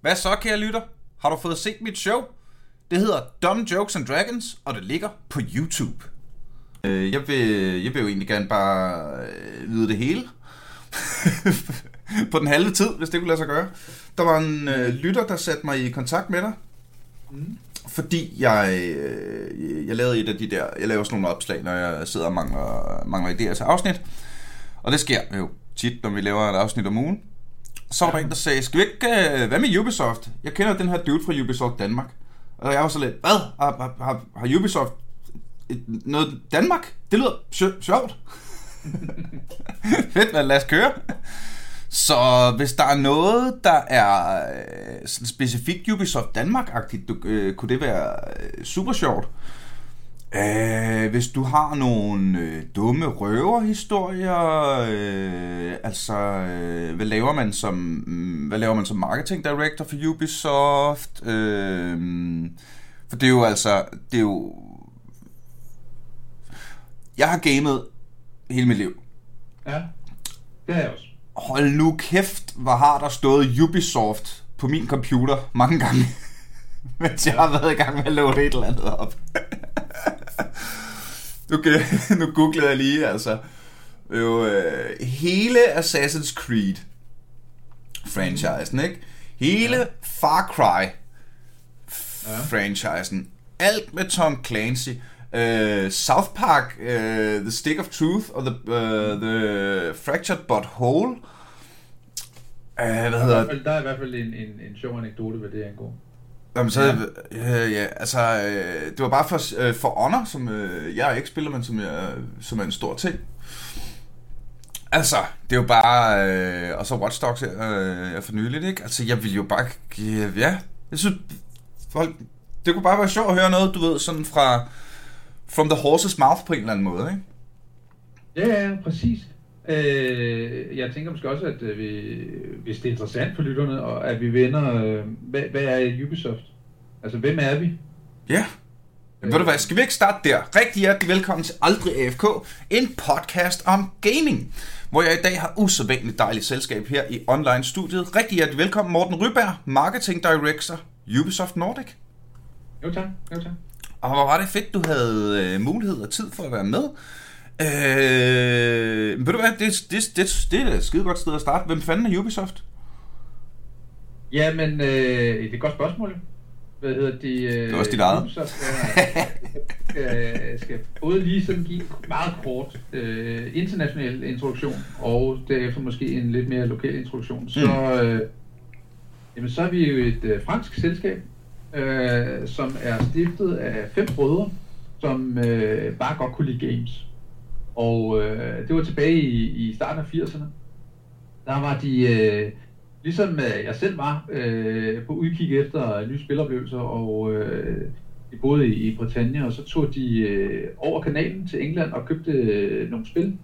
Hvad så, kære lytter? Har du fået set mit show? Det hedder Dumb Jokes and Dragons, og det ligger på YouTube. Øh, Jeg vil, jeg vil jo egentlig gerne bare øh, vide det hele. på den halve tid, hvis det kunne lade sig gøre. Der var en øh, lytter, der satte mig i kontakt med dig. Mm. Fordi jeg, øh, jeg lavede et af de der, jeg laver sådan nogle opslag, når jeg sidder og mangler, mangler idéer til afsnit. Og det sker jo tit, når vi laver et afsnit om ugen. Så var der en, der sagde, skal vi ikke, øh, hvad med Ubisoft? Jeg kender den her dude fra Ubisoft Danmark. Og jeg var så lidt, hvad? Har, har, har Ubisoft øh, noget Danmark? Det lyder sjovt. Fedt, men Lad os køre. Så hvis der er noget, der er øh, sådan specifikt Ubisoft Danmark-agtigt, øh, kunne det være øh, super sjovt. Øh, hvis du har nogle øh, dumme røverhistorier, øh, altså øh, hvad laver man som mm, hvad laver man som marketing director for Ubisoft? Øh, for det er jo altså det er jo jeg har gamet hele mit liv. Ja, det har jeg også. Hold nu kæft, hvor har der stået Ubisoft på min computer mange gange, mens jeg har været i gang med at loade et eller andet op. okay, nu googlede jeg lige, altså. Jo, øh, hele Assassin's Creed franchisen, ikke? Hele ja. Far Cry franchisen. Alt med Tom Clancy. Uh, South Park, uh, The Stick of Truth og The, uh, the Fractured But Whole. Uh, hvad Der er, i hedder hvert fald, der er i hvert fald en, en, en sjov anekdote, hvad det angår. Jamen, så, ja. ja, altså, øh, det var bare for, øh, for Honor, som øh, jeg ikke spiller, men som, jeg, som er en stor ting. Altså, det er jo bare, øh, og så Watch Dogs her, øh, for nyligt, ikke? Altså, jeg vil jo bare, give- ja, jeg synes, folk, det kunne bare være sjovt at høre noget, du ved, sådan fra, from the horse's mouth på en eller anden måde, ikke? Ja, ja, præcis. Øh, jeg tænker måske også, at øh, vi, hvis det er interessant for lytterne, og at vi vender, øh, hvad, hvad er Ubisoft? Altså, hvem er vi? Ja. Men ved du hvad, skal vi ikke starte der? Rigtig hjertelig velkommen til Aldrig AFK, en podcast om gaming, hvor jeg i dag har usædvanligt dejligt selskab her i online-studiet. Rigtig hjertelig velkommen Morten Ryberg, Marketing Director, Ubisoft Nordic. Jo tak, jo tak. Og hvor var det fedt, du havde øh, mulighed og tid for at være med. Øh, men ved du hvad, det, det, det, det er et skide godt sted at starte. Hvem fanden er Ubisoft? Jamen, øh, det er et godt spørgsmål. Hvad hedder det? Øh, Det er også dit eget. Ubisoft skal, skal både lige sådan give en meget kort øh, international introduktion, og derefter måske en lidt mere lokal introduktion. Så, øh, jamen, så er vi jo et øh, fransk selskab, øh, som er stiftet af fem brødre, som øh, bare godt kunne lide games. Og øh, det var tilbage i, i starten af 80'erne. Der var de, øh, ligesom øh, jeg selv var, øh, på udkig efter nye spiloplevelser, og øh, de boede i, i Bretagne, og så tog de øh, over kanalen til England og købte øh, nogle spil.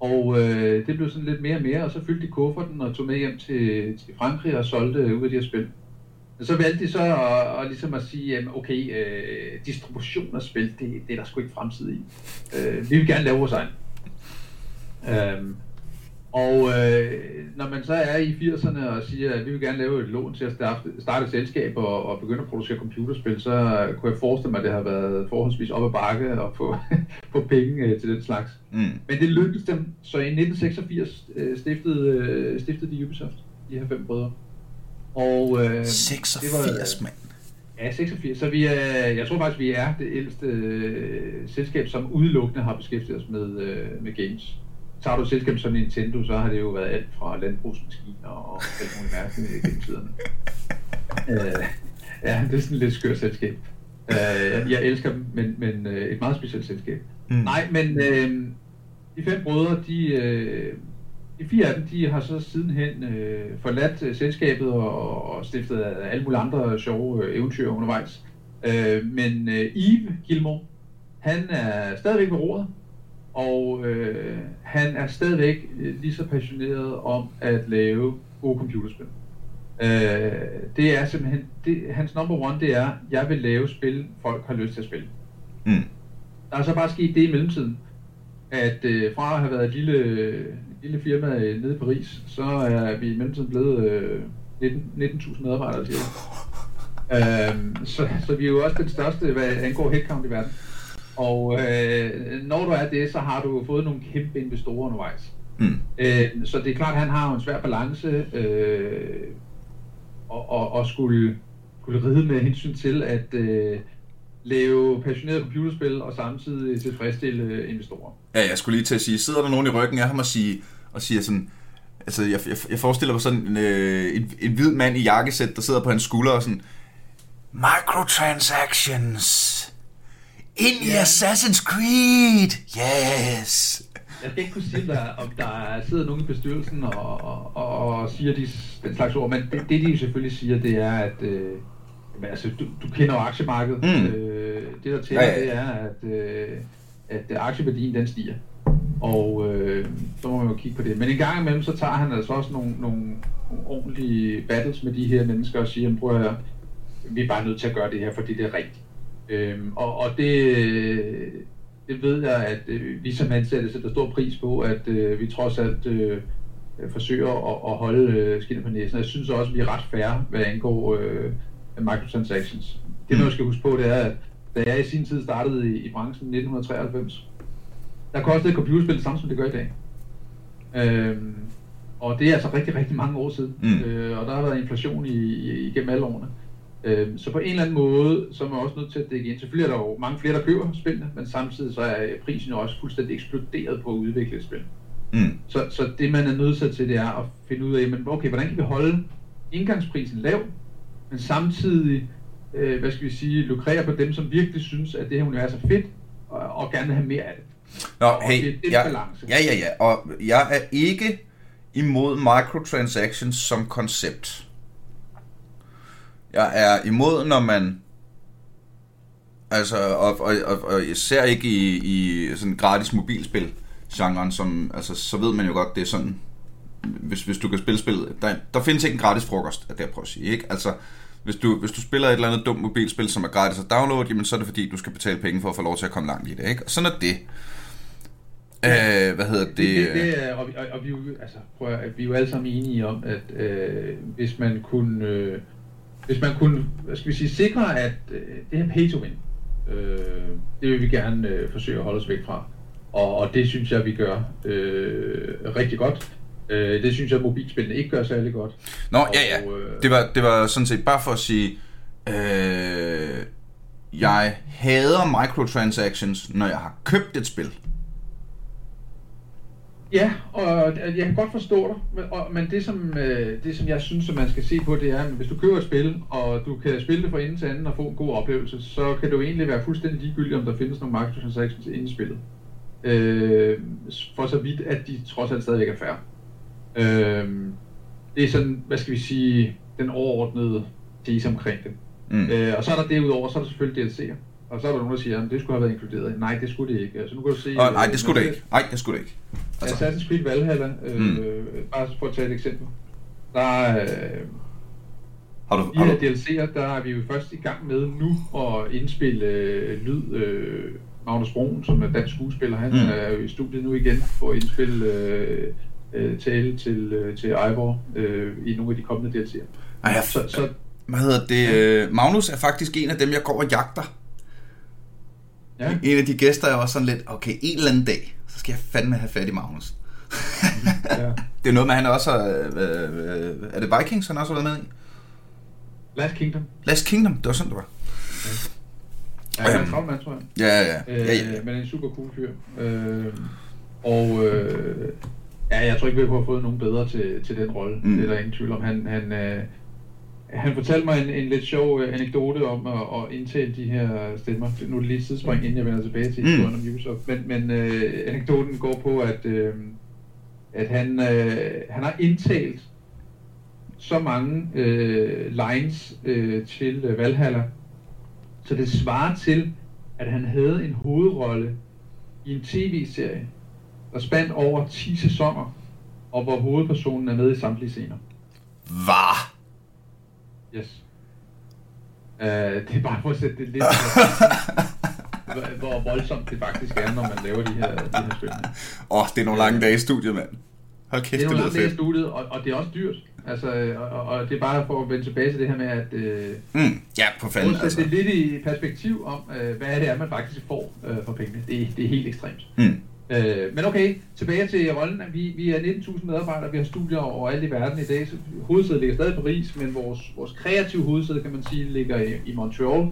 Og øh, det blev sådan lidt mere og mere, og så fyldte de kufferten og tog med hjem til, til Frankrig og solgte øh, ud af de her spil. Og så valgte de så at, at, ligesom at sige, okay, øh, distribution af spil, det, det er der sgu ikke fremtid i. Øh, vi vil gerne lave vores egen. Øhm, og øh, når man så er i 80'erne og siger, at vi vil gerne lave et lån til at starte, starte et selskab og, og begynde at producere computerspil, så kunne jeg forestille mig, at det har været forholdsvis op ad bakke og få, få penge øh, til den slags. Mm. Men det lykkedes dem, så i 1986 øh, stiftede, øh, stiftede de Ubisoft, de her fem brødre. Og, øh, 86, mand. Ja, 86. Så vi er, jeg tror faktisk, vi er det ældste øh, selskab, som udelukkende har beskæftiget os med, øh, med games. Tager du et selskab som Nintendo, så har det jo været alt fra landbrugsmaskiner og alt muligt mærkeligt gennem tiderne. øh, ja, det er sådan et lidt skørt selskab. Øh, jeg, jeg elsker dem, men, men øh, et meget specielt selskab. Mm. Nej, men øh, de fem brødre, de, øh, de fire af dem, de har så sidenhen øh, forladt øh, selskabet og, og stiftet alle mulige andre sjove øh, eventyr undervejs. Øh, men øh, Yves Gilmore, han er stadigvæk ved roret, og øh, han er stadigvæk øh, lige så passioneret om at lave gode computerspil. Øh, det er simpelthen, det, hans number one, det er, jeg vil lave spil, folk har lyst til at spille. Mm. Der er så bare sket det i mellemtiden, at øh, fra at have været et lille, lille firma øh, nede i Paris, så er vi i mellemtiden blevet øh, 19 19.000 medarbejdere, jeg. øhm, så, så vi er jo også den største, hvad angår headcount i verden. Og øh, når du er det, så har du fået nogle kæmpe investorer undervejs. Mm. Øh, så det er klart, at han har en svær balance øh, og, og, og skulle, skulle ride med hensyn til at øh, lave passionerede computerspil og samtidig tilfredsstille investorer. Ja, jeg skulle lige til at sige, sidder der nogen i ryggen af ham og, sige, og siger sådan, altså jeg, jeg, jeg forestiller mig sådan en, øh, en, en hvid mand i jakkesæt, der sidder på hans skulder og sådan, microtransactions, ind i Assassin's Creed, yes. Jeg skal ikke kunne sige, der, om der sidder nogen i bestyrelsen og, og, og siger de, den slags ord, men det, det de selvfølgelig siger, det er, at øh, altså, du, du kender jo aktiemarkedet. Mm. Øh, det der tæller, ja, ja. det er, at, øh, at aktieværdien den stiger. Og øh, så må man jo kigge på det. Men en gang imellem, så tager han altså også nogle, nogle, nogle ordentlige battles med de her mennesker og siger, prøv at vi er bare nødt til at gøre det her, fordi det er rigtigt. Øhm, og, og det, det ved jeg, at øh, vi som ansatte sætter stor pris på, at øh, vi trods alt øh, forsøger at, at holde øh, skinnet på næsen. Jeg synes også, at vi er ret færre, hvad angår øh, microtransactions. Det, man skal huske på, det er, at da jeg i sin tid startede i, i branchen i 1993, der kostede et computerspil det samme, som det gør i dag. Øhm, og det er altså rigtig, rigtig mange år siden. Mm. Øh, og der har været inflation i, i, igennem alle årene. Øh, så på en eller anden måde, så er man også nødt til at dække ind. Selvfølgelig er der jo mange flere, der køber spillene, men samtidig så er prisen jo også fuldstændig eksploderet på at udvikle et spil. Mm. Så, så det man er nødt til, det er at finde ud af, men okay, hvordan kan vi holde indgangsprisen lav, men samtidig, øh, hvad skal vi sige, lukrere på dem, som virkelig synes, at det her univers er fedt, og, og gerne vil have mere af det. Nå, og hey, det, er ja, ja, ja, ja, og jeg er ikke imod microtransactions som koncept. Jeg er imod, når man... Altså, og, og, og, og især ikke i, i sådan gratis mobilspil genren, som, altså, så ved man jo godt, det er sådan, hvis, hvis du kan spille spillet, der, der findes ikke en gratis frokost, er det jeg prøver at sige, ikke? Altså, hvis du, hvis du spiller et eller andet dumt mobilspil, som er gratis at downloade, jamen så er det fordi, du skal betale penge for at få lov til at komme langt i det, ikke? Og sådan er det. Ja. Øh, hvad hedder det? det, det og, vi, og, og vi, altså, prøv at, vi er jo alle sammen enige om, at øh, hvis man kunne øh, hvis man kunne, hvad skal vi sige, sikre, at øh, det her pay to win, øh, det vil vi gerne øh, forsøge at holde os væk fra. Og, og det synes jeg, vi gør øh, rigtig godt. Øh, det synes jeg, at mobilspillene ikke gør særlig godt. Nå, og, ja, ja. Øh, det var, det var sådan set bare for at sige, øh, jeg hader microtransactions, når jeg har købt et spil. Ja, og jeg kan godt forstå dig, men, og, men det, som, øh, det som jeg synes, at man skal se på, det er, at hvis du køber et spil, og du kan spille det fra ende til anden og få en god oplevelse, så kan jo egentlig være fuldstændig ligegyldigt, om der findes nogle microtransactions inde i spillet. Øh, for så vidt, at de trods alt stadigvæk er færre. Øh, det er sådan, hvad skal vi sige, den overordnede tese omkring det. Mm. Øh, og så er der derudover, så er der selvfølgelig DLC'er. Og så er der nogen, der siger, at det skulle have været inkluderet. Nej, det skulle det ikke. Altså, nu kan du se... Oh, nej, det skulle det ikke. Nej, det skulle det ikke. Altså. Assassin's Creed Valhalla, øh, mm. bare for at tage et eksempel. Der, øh, har du, har de her DLC'er, der er vi jo først i gang med nu at indspille øh, lyd. Øh, Magnus Brun, som er dansk skuespiller, han mm. er jo i studiet nu igen for at indspille øh, øh, tale til, øh, til Ivor øh, i nogle af de kommende DLC'er. Ej, så, så, hvad hedder det? Ja. Magnus er faktisk en af dem, jeg går og jagter. Ja. En af de gæster er også sådan lidt, okay, en eller anden dag, så skal jeg fandme have fat i Magnus. ja. Det er noget med, han også øh, øh, er det Vikings, han også har været med i? Last Kingdom. Last Kingdom, det var sådan, det var. Ja, han er en mand, tror jeg. Ja, ja, ja. Øh, ja, ja. Men en super cool fyr. Øh, og øh, ja, jeg tror ikke, vi har fået nogen bedre til, til den rolle. Mm. Det er der ingen tvivl om. Han, han, øh, han fortalte mig en, en lidt sjov uh, anekdote om at, at indtale de her stemmer. Nu er det lige et tidspunkt, inden jeg vender tilbage til historien mm. om Ubisoft. Men, men uh, anekdoten går på, at, uh, at han, uh, han har indtalt så mange uh, lines uh, til uh, Valhalla, så det svarer til, at han havde en hovedrolle i en tv-serie, der spandt over 10 sæsoner, og hvor hovedpersonen er med i samtlige scener. Hvad? Yes. Uh, det er bare for at sætte det lidt hvor voldsomt det faktisk er, når man laver de her, de her spil. Åh, oh, det er nogle lange dage i studiet, mand. Hold kæft, det er nogle lange dage i studiet, og, og det er også dyrt. Altså, og, og det er bare for at vende tilbage til det her med, at øh, Mm, ja, på fanden. altså. Altså. det lidt i perspektiv om, øh, hvad det er, man faktisk får øh, for pengene. Det, det er helt ekstremt. Mm. Øh, men okay, tilbage til rollen. Vi, vi er 19.000 medarbejdere, vi har studier overalt i verden i dag. Så hovedsædet ligger stadig i Paris, men vores, vores kreative hovedsæde, kan man sige, ligger i, i Montreal,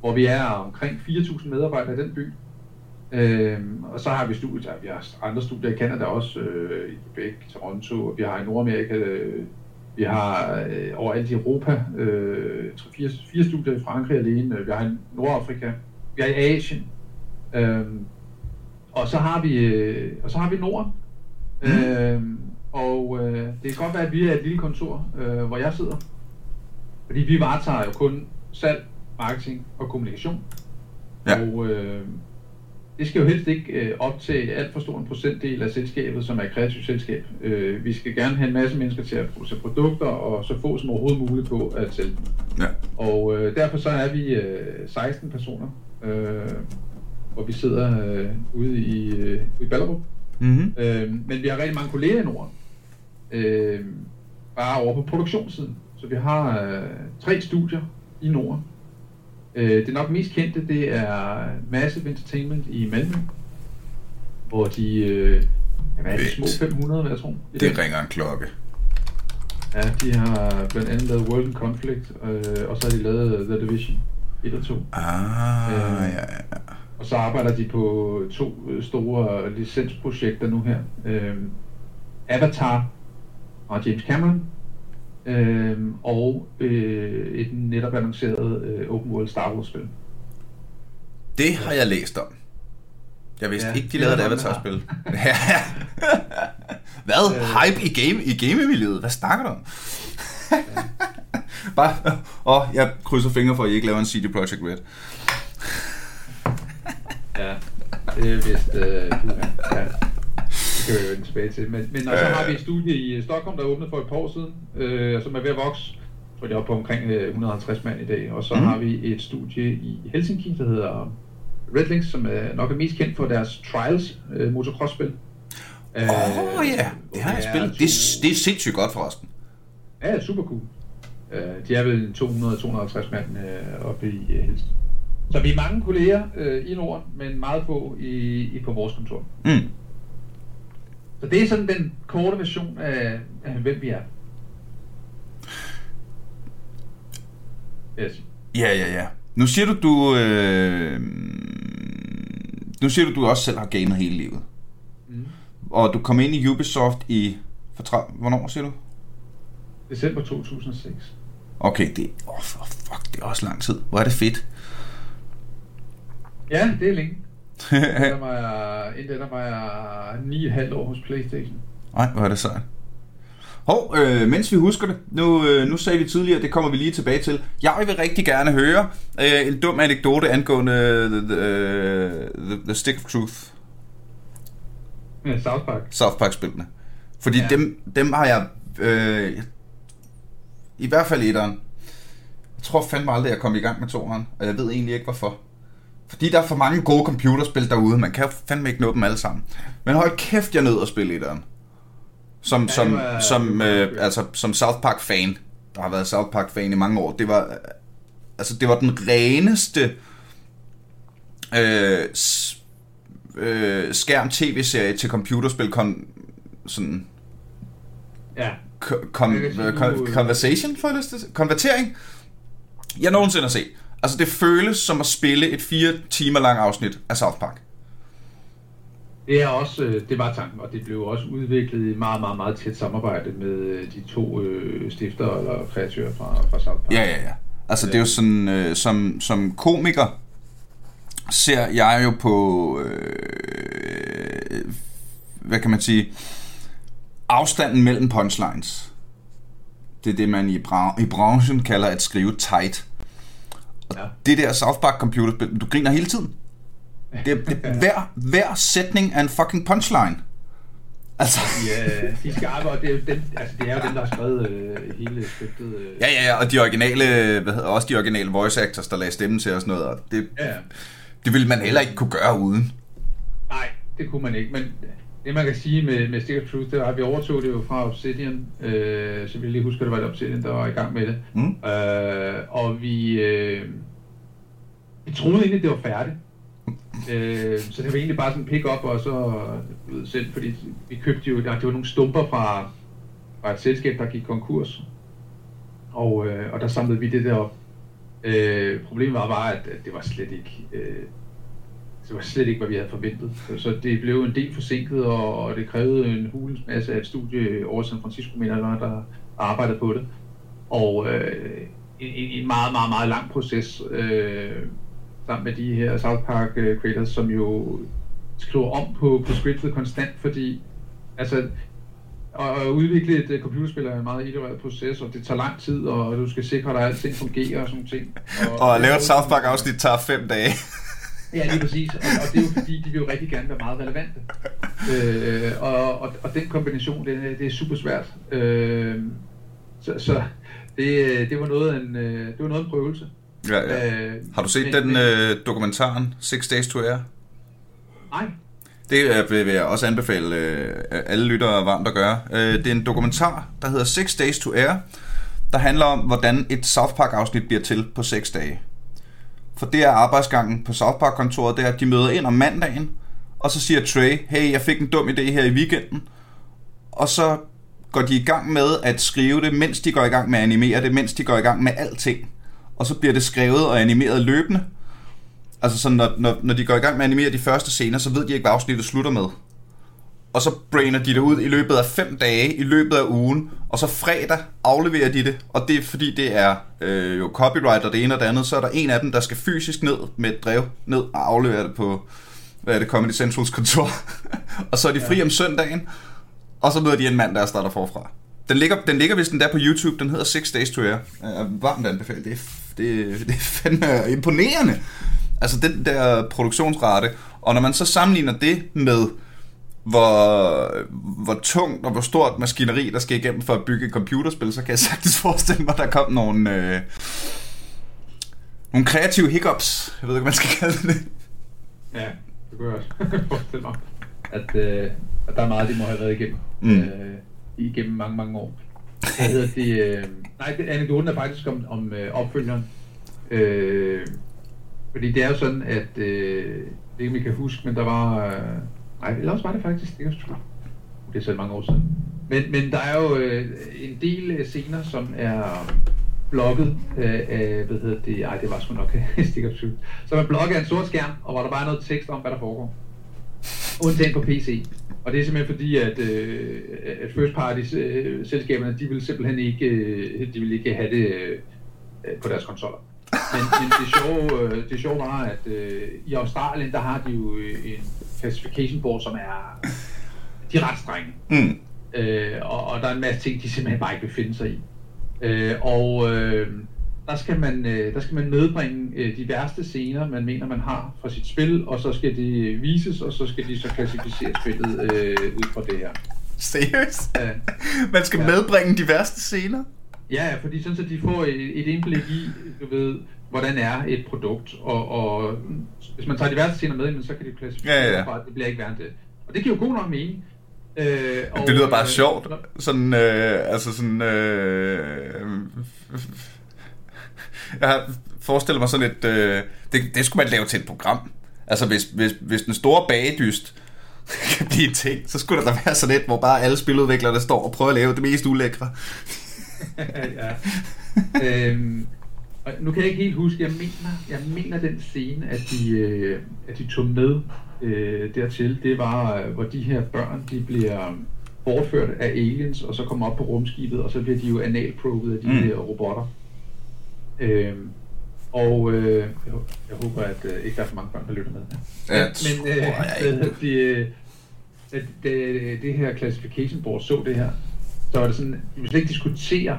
hvor vi er omkring 4.000 medarbejdere i den by. Øh, og så har vi studier, vi har andre studier i Canada også, øh, i Quebec, Toronto, og vi har i Nordamerika, øh, vi har øh, overalt i Europa, øh, tre- fire, fire studier i Frankrig alene, øh, vi har i Nordafrika, vi har i Asien, øh, og så har vi, øh, og så har vi Norden. Mm. Øh, og øh, det kan godt være, at vi er et lille kontor, øh, hvor jeg sidder. Fordi vi varetager jo kun salg, marketing og kommunikation. Ja. Og øh, det skal jo helst ikke øh, optage alt for stor en procentdel af selskabet, som er et kreativt selskab. Øh, vi skal gerne have en masse mennesker til at producere produkter, og så få som overhovedet muligt på at sælge dem. Ja. Og øh, derfor så er vi øh, 16 personer, øh, hvor vi sidder øh, ude i, øh, i Ballerup. Mm-hmm. Øh, men vi har rigtig mange kolleger i Norden. Øh, bare over på produktionssiden. Så vi har øh, tre studier i Norden. Øh, det nok mest kendte, det er Massive Entertainment i Malmø. Hvor de, øh, hvad er det, små Vildt. 500, vil jeg tror. Det dag. ringer en klokke. Ja, de har blandt andet lavet World in Conflict, øh, og så har de lavet The Division 1 og 2. Ah, Øh. ja, ja. Og så arbejder de på to øh, store licensprojekter nu her. Øh, Avatar og James Cameron. Øh, og øh, et netop annonceret øh, Open World Star Wars spil. Det har jeg læst om. Jeg vidste Ja, ikke, de lavede et Avatar-spil. Hvad? Øh. Hype i game i gamemiljøet? Hvad snakker du om? Bare, åh, jeg krydser fingre for, at I ikke laver en CD Projekt Red. Ja, det er vist... Øh, puha. ja. Det kan vi jo vende tilbage til. Men, men og så har vi et studie i Stockholm, der åbnede for et par år siden, øh, som er ved at vokse. Jeg tror, det er oppe på omkring øh, 150 mand i dag. Og så mm. har vi et studie i Helsinki, der hedder Redlinks, som er nok er mest kendt for deres Trials øh, motocross-spil. Åh oh, ja, det har jeg spillet. Det, er- det er sindssygt godt forresten. Ja, super cool. Øh, de er vel 200-250 mand øh, oppe i øh, Helsinki. Så vi er mange kolleger øh, i Norden, men meget få i, i på vores kontor. Mm. Så det er sådan den korte version af, af hvem vi er. Yes. Ja, ja, ja. Nu siger du, du... Øh... Nu siger du, du også selv har gamet hele livet. Mm. Og du kom ind i Ubisoft i... For tra- Hvornår siger du? December 2006. Okay, det... Oh, fuck, det er også lang tid. Hvor er det fedt. Ja, det er længe. Der var jeg, inden der var jeg 9,5 år hos Playstation. Nej, hvor er det sejt. Hov, øh, mens vi husker det, nu, øh, nu sagde vi tidligere, det kommer vi lige tilbage til. Jeg vil rigtig gerne høre øh, en dum anekdote angående the, the, the, the Stick of Truth, Ja, South Park. South Park-spillene. Fordi. Ja. dem, dem har jeg, øh, i hvert fald etteren. Jeg tror fandme aldrig, jeg kom i gang med toeren, og jeg ved egentlig ikke hvorfor. Fordi der er for mange gode computerspil derude, man kan jo fandme ikke nå dem alle sammen. Men hold kæft, jeg nød at spille etteren. Som, Ja, som, var- som, øh, altså, som South Park fan, der har været South Park fan i mange år, det var, øh, altså, det var den reneste øh, øh, skærm tv-serie til computerspil kon, sådan Ja. ko- kon, Jeg sige, øh, kon, conversation, for det, konvertering, jeg nogensinde har set. Altså det føles som at spille et fire timer lang afsnit af South Park. Det er også, øh, det var tanken, og det blev også udviklet i meget, meget, meget tæt samarbejde med øh, de to øh, stifter eller kreatører fra, fra South Park. Ja, ja, ja. Altså det er jo sådan, øh, som, som komiker ser jeg jo på, øh, hvad kan man sige, afstanden mellem punchlines. Det er det, man i, bra- i branchen kalder at skrive tight. Ja. det der South Park computerspil, du griner hele tiden. Det, det, hver, hver sætning er en fucking punchline. Altså, Ja, de er skarpe, og det er dem, altså det er jo dem, der har skrevet øh, hele scriptet. Øh. ja, ja, ja, og de originale, hvad hedder, også de originale voice actors, der lagde stemmen til og sådan noget, og det, ja. det ville man heller ikke kunne gøre uden. Nej, det kunne man ikke, men det man kan sige med, med Stick of Truth, det var, at vi overtog det jo fra Obsidian, øh, så vi lige husker, det var det Obsidian, der var i gang med det. Mm. Øh, og vi, øh, vi troede egentlig, det var færdigt. øh, så det var egentlig bare sådan pick up og så ved, selv, fordi vi købte jo, der, det var nogle stumper fra, fra et selskab, der gik konkurs. Og, øh, og der samlede vi det der op. Øh, problemet var bare, at, at det var slet ikke... Øh, det var slet ikke, hvad vi havde forventet. Så det blev en del forsinket, og, det krævede en hulens masse af et studie over San Francisco, mener jeg, der arbejdede på det. Og øh, en, en meget, meget, meget lang proces øh, sammen med de her South Park øh, creators, som jo skriver om på, på scriptet konstant, fordi altså, at udvikle et uh, computerspil er en meget itereret proces, og det tager lang tid, og du skal sikre, at alting fungerer og sådan ting. Og, og at lave et South Park afsnit tager fem dage. Ja, lige præcis. Og, og det er jo fordi, de vil jo rigtig gerne være meget relevante. Øh, og, og, og den kombination, det, det er super svært. Øh, så så det, det, var noget en, øh, det var noget en prøvelse. Ja, ja. Øh, Har du set men, den men, øh, dokumentaren, Six Days to Air? Nej. Det vil jeg også anbefale øh, alle lyttere varmt at gøre. Øh, det er en dokumentar, der hedder Six Days to Air, der handler om, hvordan et South Park-afsnit bliver til på 6 dage. For det er arbejdsgangen på South Park-kontoret, det er, at de møder ind om mandagen, og så siger Trey, hey, jeg fik en dum idé her i weekenden. Og så går de i gang med at skrive det, mens de går i gang med at animere det, mens de går i gang med alting. Og så bliver det skrevet og animeret løbende. Altså sådan, når, når, når de går i gang med at animere de første scener, så ved de ikke, hvad afsnittet slutter med og så brainer de det ud i løbet af fem dage, i løbet af ugen, og så fredag afleverer de det, og det er fordi det er øh, jo copyright og det ene og det andet, så er der en af dem, der skal fysisk ned med et drev ned og aflevere det på, hvad er det, Comedy Centrals kontor, og så er de fri ja. om søndagen, og så møder de en mand, der starter forfra. Den ligger, den ligger hvis den der på YouTube, den hedder Six Days to Air. Jeg varmt anbefalet, det er, det, det er fandme imponerende. Altså den der produktionsrate, og når man så sammenligner det med hvor, hvor tungt og hvor stort maskineri, der skal igennem for at bygge et computerspil, så kan jeg sagtens forestille mig, at der kom nogle, øh, nogle kreative hiccups. Jeg ved ikke, hvad man skal kalde det. Ja, det kunne jeg også forestille mig. At, øh, at der er meget, de må have været igennem. Mm. Øh, igennem mange, mange år. Hvad hedder det? Øh, nej, det, anekdoten er faktisk om, om øh, opfølgeren. Øh, fordi det er jo sådan, at øh, det ikke, man kan huske, men der var... Øh, Nej, eller også var det faktisk, det er Det er selv mange år siden. Men, men der er jo øh, en del øh, scener, som er blokket øh, af, hvad hedder det, ej det var sgu nok stikker som er blokket af en sort skærm, og hvor der bare er noget tekst om, hvad der foregår. Undtagen på PC. Og det er simpelthen fordi, at, øh, at first party øh, selskaberne, de vil simpelthen ikke, øh, de vil ikke have det øh, på deres konsoller. Men, men det, sjove, øh, det sjove var, at øh, i Australien, der har de jo øh, en classification board, som er, de er ret strenge. Mm. Øh, og, og der er en masse ting, de simpelthen bare ikke vil finde sig i. Øh, og øh, der skal man, øh, der skal man medbringe øh, de værste scener, man mener, man har fra sit spil, og så skal de vises, og så skal de så klassificere spillet øh, ud fra det her. Seriøst? Ja. Man skal ja. medbringe de værste scener? Ja, fordi sådan så de får et, et indblik i, du ved, hvordan er et produkt, og, og hvis man tager de værste scener med, så kan de klassificere ja, ja. det bliver ikke værre det. Og det giver jo god nok mening. Øh, og, det lyder bare øh, sjovt. Sådan, øh, altså sådan... Øh, jeg har forestillet mig sådan et... Øh, det, det skulle man lave til et program. Altså hvis, hvis, hvis den store bagedyst kan blive en ting, så skulle der da være sådan et, hvor bare alle spiludviklere står og prøver at lave det mest ulækre. ja. øhm, og nu kan jeg ikke helt huske, jeg mener, jeg mener den scene, at de, øh, at de tog med øh, dertil, det var, øh, hvor de her børn, de bliver bortført af aliens, og så kommer op på rumskibet, og så bliver de jo analprobet af de mm. her robotter. Øhm, og øh, jeg, jeg håber, at øh, ikke der er for mange børn, der lytter med. Ja, men øh, jeg de, øh, det, det, det her classification board så det her, så var det sådan, vi slet ikke diskutere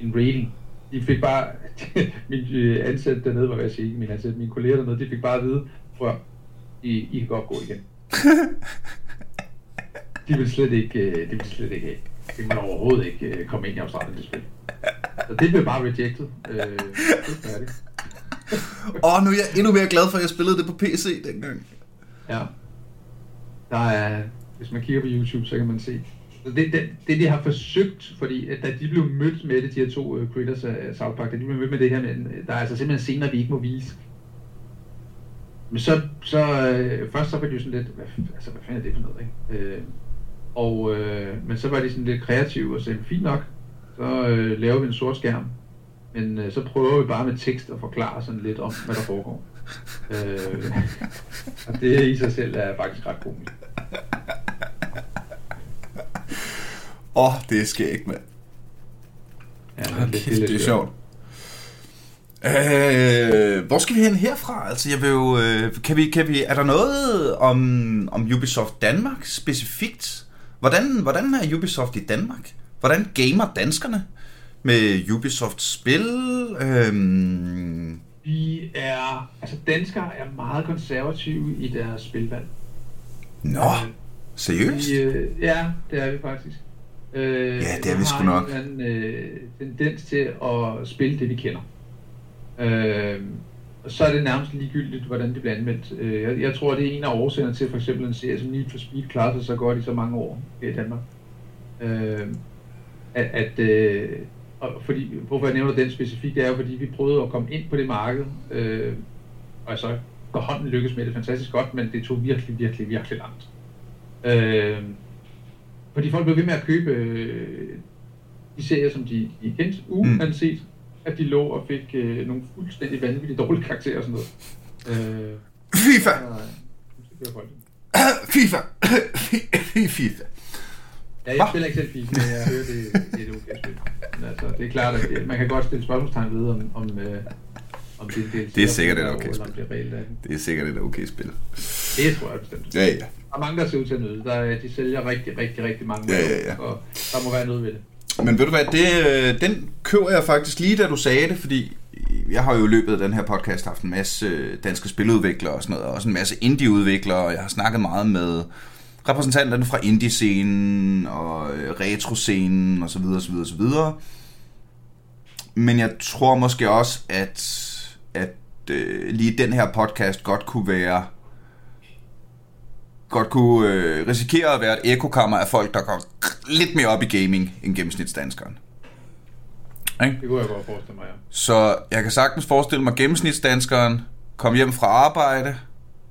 en rating. De fik bare, min øh, ansat dernede, var jeg sige, min ansat, mine kolleger dernede, de fik bare at vide, prøv I, I kan godt gå igen. de vil slet ikke, øh, de vil slet ikke have. Det må overhovedet ikke øh, komme ind i Australien, det spil. Så det blev bare rejected. Øh, det er. Åh, oh, nu er jeg endnu mere glad for, at jeg spillede det på PC dengang. Ja. Der er, hvis man kigger på YouTube, så kan man se. Så det, det, det, de har forsøgt, fordi at da de blev mødt med det, de her to uh, creators af South Park, da de blev mødt med det her, men øh, der er altså simpelthen scener, vi ikke må vise. Men så, så øh, først så var de jo sådan lidt, hvad, altså hvad fanden er det for noget, ikke? Øh, og, øh, men så var de sådan lidt kreative og sagde, fint nok, så øh, laver vi en sort skærm, men øh, så prøver vi bare med tekst at forklare sådan lidt om, hvad der foregår. øh, og det i sig selv er faktisk ret komisk. Åh, oh, det er skægt, mand. Ja, Okay, det, det, det er sjovt. Øh, hvor skal vi hen herfra? Altså, jeg vil jo, øh, kan vi, kan vi, er der noget om, om Ubisoft Danmark specifikt? Hvordan, hvordan er Ubisoft i Danmark? Hvordan gamer danskerne med Ubisoft spil? Øhm... Vi er, altså danskere er meget konservative i deres spilvalg. Nå, seriøst? Vi, øh, ja, det er vi faktisk. Øh, ja, det er vi sgu nok. Har en øh, tendens til at spille det, vi kender. Øh, og så er det nærmest ligegyldigt, hvordan det bliver anmeldt. Øh, jeg, jeg tror, det er en af årsagerne til for eksempel en serie som Need for Speed klarer sig så godt i så mange år i Danmark. Øh, at, at øh, og fordi, hvorfor jeg nævner den specifikt, det er jo fordi, vi prøvede at komme ind på det marked, øh, og så går hånden lykkes med det fantastisk godt, men det tog virkelig, virkelig, virkelig langt. Øh, fordi folk blev ved med at købe øh, de serier, som de, de kendte, uanset mm at de lå og fik øh, nogle fuldstændig vanvittigt dårlige karakterer og sådan noget. Øh, FIFA! Så, FIFA! FIFA! Ja, jeg spiller ikke selv FIFA, men jeg hører, det, det er et okay spil. Men altså, det er klart, at det, man kan godt stille spørgsmålstegn ved, om, om, øh, om det, det, det er sikkert et okay spil. Det, er det er sikkert et okay spil. Det tror jeg bestemt. Ja, ja. Der er mange, der ser ud til at nyde. Der, de sælger rigtig, rigtig, rigtig mange. Ja, ja, ja. Og der må være noget ved det. Men ved du hvad, det, øh, den køber jeg faktisk lige da du sagde det, fordi jeg har jo i løbet af den her podcast haft en masse øh, danske spiludviklere og sådan noget, og også en masse indie-udviklere, og jeg har snakket meget med repræsentanterne fra indie-scenen og øh, retro-scenen osv. osv. osv. Men jeg tror måske også, at, at øh, lige den her podcast godt kunne være godt kunne øh, risikere at være et ekokammer af folk, der går lidt mere op i gaming end gennemsnitsdanskeren. Ikke? Det kunne jeg godt forestille mig, ja. Så jeg kan sagtens forestille mig gennemsnitsdanskeren komme hjem fra arbejde,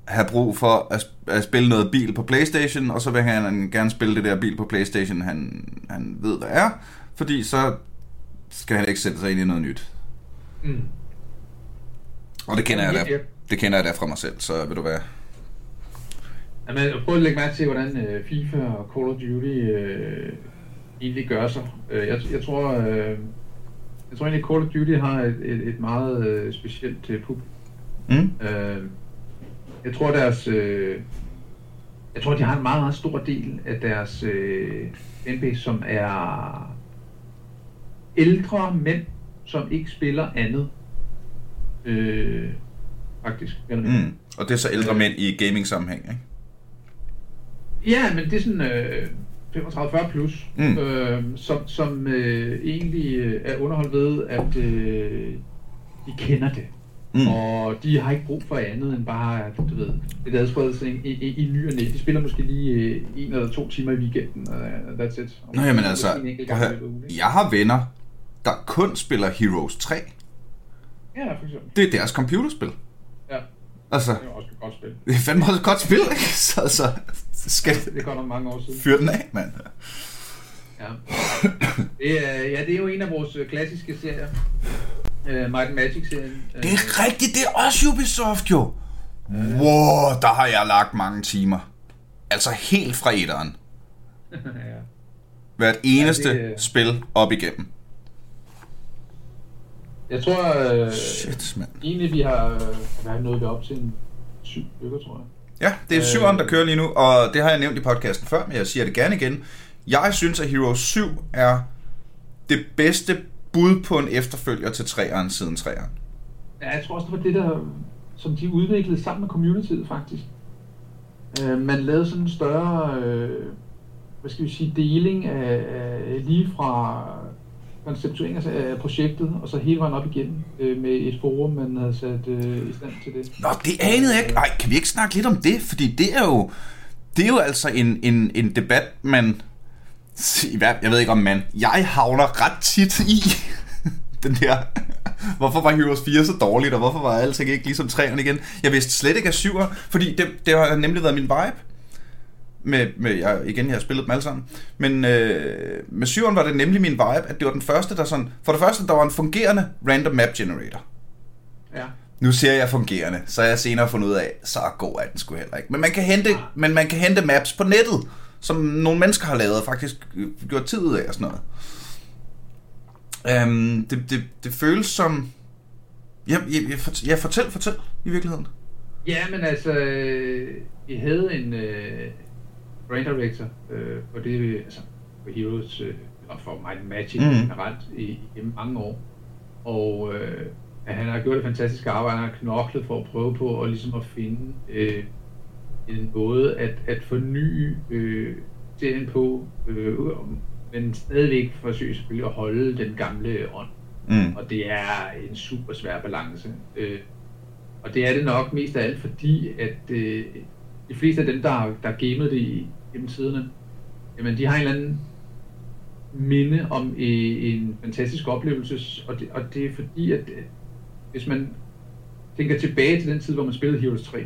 have brug for at, at spille noget bil på Playstation, og så vil han gerne spille det der bil på Playstation, han, han ved, hvad er, fordi så skal han ikke sætte sig ind i noget nyt. Mm. Og det kender, jeg da, det kender jeg da fra mig selv, så ved du hvad, Jamen, prøv at lægge mærke til, hvordan øh, FIFA og Call of Duty øh, egentlig gør sig. Øh, jeg, jeg tror, øh, jeg tror egentlig, Call of Duty har et, et, et meget øh, specielt øh, publikum. Mm. Øh, jeg tror deres, øh, jeg tror de har en meget meget stor del af deres øh, fanbase, som er ældre mænd, som ikke spiller andet. Øh, faktisk. Mm. Og det er så ældre øh, mænd i gaming sammenhæng, ikke? Ja, men det er sådan øh, 35-40 plus, mm. øh, som, som øh, egentlig øh, er underholdt ved, at øh, de kender det. Mm. Og de har ikke brug for andet end bare, du ved, det adspredelse i, i, i ny og næ. De spiller måske lige øh, en eller to timer i weekenden, og uh, that's it. Nå, jamen altså, jeg har venner, der kun spiller Heroes 3. Ja, for eksempel. Det er deres computerspil. Ja. Altså, det er også et godt spil. Det er fandme også et godt spil, ikke? Så altså, skal det godt nok mange år siden. Fyr den af, mand. Ja. Det er, ja, det er jo en af vores øh, klassiske serier. Uh, Might Magic-serien. Det er rigtigt, det er også Ubisoft jo. Wow, der har jeg lagt mange timer. Altså helt fra etteren. ja. Hvert eneste ja, det, spil op igennem. Jeg tror, øh, Shit, man. egentlig vi har, øh, hvad nået op til en syv stykker, tror jeg. Ja, det er syveren, øh, der kører lige nu, og det har jeg nævnt i podcasten før, men jeg siger det gerne igen. Jeg synes, at Hero 7 er det bedste bud på en efterfølger til 3'eren siden 3'eren. Ja, jeg tror også, det var det, der, som de udviklede sammen med communityet, faktisk. Øh, man lavede sådan en større, øh, hvad skal vi sige, deling af, af lige fra konceptuering af projektet, og så hele vejen op igen øh, med et forum, man havde sat øh, i stand til det. Nå, det anede jeg ikke. Ej, kan vi ikke snakke lidt om det? Fordi det er jo, det er jo altså en, en, en debat, man... Jeg ved ikke om man... Jeg havner ret tit i den der... Hvorfor var Heroes 4 så dårligt, og hvorfor var alting ikke ligesom 3'eren igen? Jeg vidste slet ikke at 7'er, fordi det, det har nemlig været min vibe. Med, med jeg, igen, jeg har spillet dem alle sammen. Men øh, med 7'eren var det nemlig min vibe, at det var den første, der sådan... For det første, der var en fungerende random map generator. Ja. Nu ser jeg fungerende, så jeg senere fundet ud af, så god er den sgu heller ikke. Men man kan hente, men man kan hente maps på nettet, som nogle mennesker har lavet og faktisk øh, gjort tid ud af og sådan noget. Um, det, det, det føles som... Ja, jeg, jeg, ja, fortæl, fortæl i virkeligheden. Ja, men altså, øh, vi havde en øh, brand director øh, på det, altså på Heroes øh, og for Might Magic mm. generelt i, i mange år. Og øh, han har gjort et fantastisk arbejde, han har knoklet for at prøve på at, ligesom at finde øh, en måde at, at forny øh, serien på, øh, men stadigvæk forsøge selvfølgelig at holde den gamle ånd. Mm. Og det er en super svær balance. Øh, og det er det nok mest af alt, fordi at øh, de fleste af dem, der har, der gamet det i, gennem tiderne, jamen de har en eller anden minde om en fantastisk oplevelse, og det, og det er fordi, at øh, hvis man tænker tilbage til den tid, hvor man spillede Heroes 3,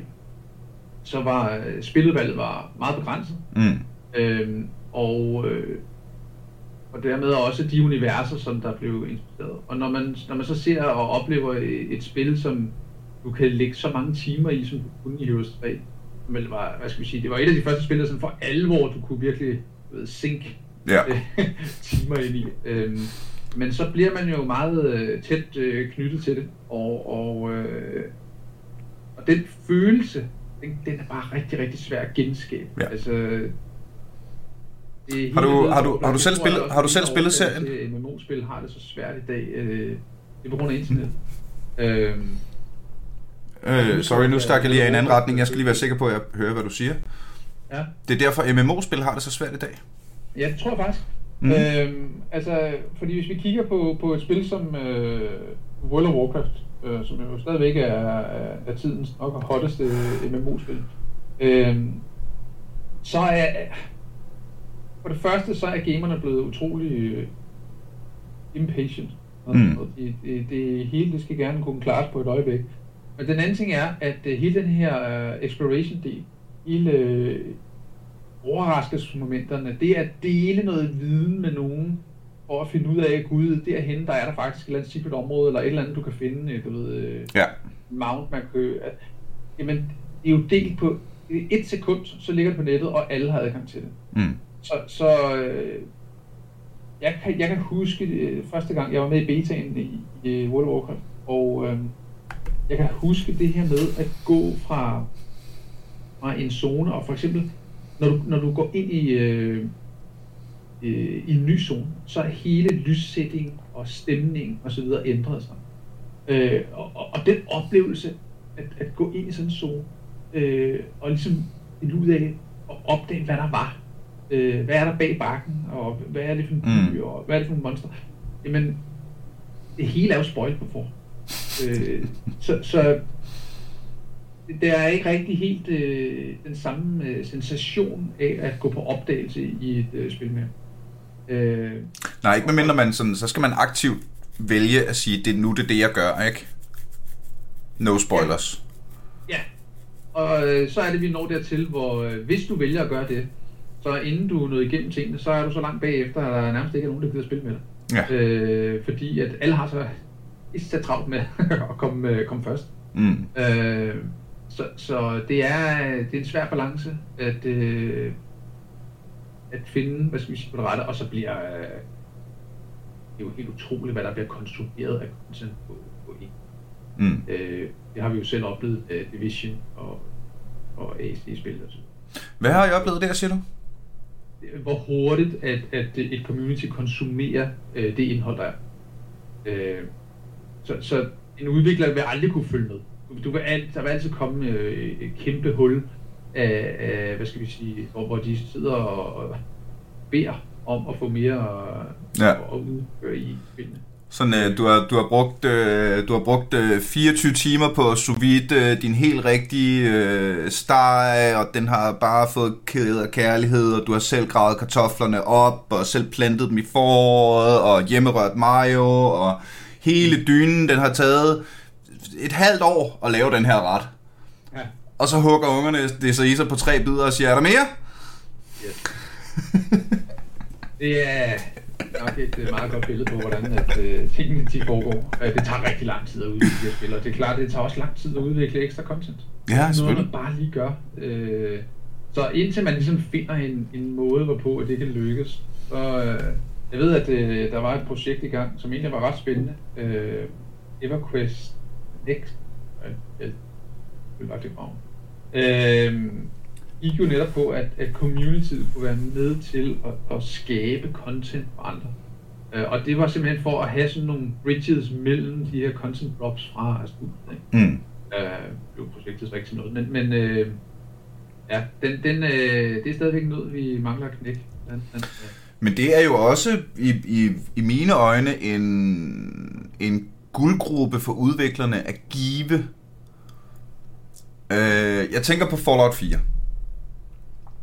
så var øh, spiludvalget var meget begrænset, Mm. Øhm, og, øh, og dermed også de universer, som der blev inspireret. Og når man, når man så ser og oplever et, et spil, som du kan lægge så mange timer i, som du kunne i Heroes 3, som vel var, hvad skal vi sige, det var et af de første spil, der sådan for alvor, du kunne virkelig ved, sink Ja. timer ind i. Øhm, men så bliver man jo meget øh, tæt øh, knyttet til det, og, og, øh, og den følelse, den, den er bare rigtig, rigtig svær at genskabe. Ja. Altså, det Har du- vildt, har du- har du selv spillet- har du selv spillet serien? MMO-spil har det så svært i dag. Øh, det er på grund af internet. Øhm, Øh, sorry, nu stak jeg lige af i en anden retning. Jeg skal lige være sikker på, at jeg hører, hvad du siger. ja. Det er derfor, MMO-spil har det så svært i dag. Ja, det tror jeg faktisk. Mm. Øhm, altså, fordi hvis vi kigger på, på et spil som øh, World of Warcraft, øh, som jo stadigvæk er, er, er tidens nok hotteste MMO-spil, øh, så er for det første så er gamerne blevet utrolig øh, impatient. Mm. Det, det, det hele det skal gerne kunne klares på et øjeblik. Men den anden ting er, at øh, hele den her uh, exploration-del, hele øh, overraskelsesmomenterne, det at dele noget viden med nogen, for at finde ud af, at gud, derhen der er der faktisk et eller andet secret område, eller et eller andet, du kan finde, øh, du ved, øh, Ja. mount, man kan... At, jamen, det er jo delt på et sekund, så ligger det på nettet, og alle har adgang til det. Mm. Så, så øh, jeg, kan, jeg kan huske øh, første gang, jeg var med i betaen i, i World of Warcraft, og øh, jeg kan huske det her med at gå fra, fra en zone, og for eksempel, når du, når du går ind i, øh, øh, i en ny zone, så er hele lyssætning og stemning og så videre ændret sig. Øh, og, og, og den oplevelse, at, at gå ind i sådan en zone, øh, og ligesom finde ud af og opdage, hvad der var. Øh, hvad er der bag bakken, og hvad er det for en by, Mm. og hvad er det for en monster. Jamen, det hele er jo spoilt på forhånd. Øh, så, så der er ikke rigtig helt øh, den samme øh, sensation af at gå på opdagelse i et øh, spil mere. Øh, Nej, ikke medmindre man sådan, så skal man aktivt vælge at sige, det er nu det er det, jeg gør, ikke? No spoilers. Ja, og øh, så er det, vi når dertil, hvor øh, hvis du vælger at gøre det, så inden du er nået igennem tingene, så er du så langt bagefter, at der nærmest ikke er nogen, der gider spille med dig. Ja. Øh, fordi at alle har så så travlt med at komme, øh, komme først. Mm. Øh, så, så det er, det er en svær balance at, øh, at finde, hvad skal vi sige, på det rette, og så bliver øh, det er jo helt utroligt, hvad der bliver konstrueret af content på, på en. Mm. Øh, det har vi jo selv oplevet af Division og, og AC-spil Hvad har I oplevet der, siger du? hvor hurtigt at, at et community konsumerer øh, det indhold, der er. Øh, så, så en udvikler vil aldrig kunne følge med. Du, vil alt, der vil altid komme øh, et kæmpe hul af, af, hvad skal vi sige, hvor, hvor de sidder og, og beder om at få mere Ja. at udføre i spillene. Sådan, øh, du, har, du har brugt, øh, du har brugt øh, 24 timer på sous vide øh, din helt rigtige øh, steg, og den har bare fået kædet af kærlighed, og du har selv gravet kartoflerne op, og selv plantet dem i foråret, og hjemmerørt mayo, og hele dynen, den har taget et halvt år at lave den her ret. Ja. Og så hugger ungerne det så i sig på tre bidder og siger, er der mere? Yes. det er nok et øh, meget godt billede på, hvordan at, uh, tingene de foregår. Uh, det tager rigtig lang tid at udvikle de her spil, og det er klart, det tager også lang tid at udvikle ekstra content. Ja, Noget, selvfølgelig. man bare lige gør. Uh, så indtil man ligesom finder en, en måde, hvorpå at det kan lykkes, så uh, jeg ved, at uh, der var et projekt i gang, som egentlig var ret spændende. Uh, EverQuest Next. Jeg vil bare det navn. Uh, gik jo netop på, at, at communityet kunne være med til at, at skabe content for andre. Uh, og det var simpelthen for at have sådan nogle bridges mellem de her content drops fra. Ikke? Mm. Uh, jo, projektet så ikke til noget, men, men uh, ja, den, den, uh, det er stadigvæk noget, vi mangler at knække. Den, den, uh, Men det er jo også i, i, i mine øjne en, en guldgruppe for udviklerne at give. Øh, jeg tænker på Fallout 4,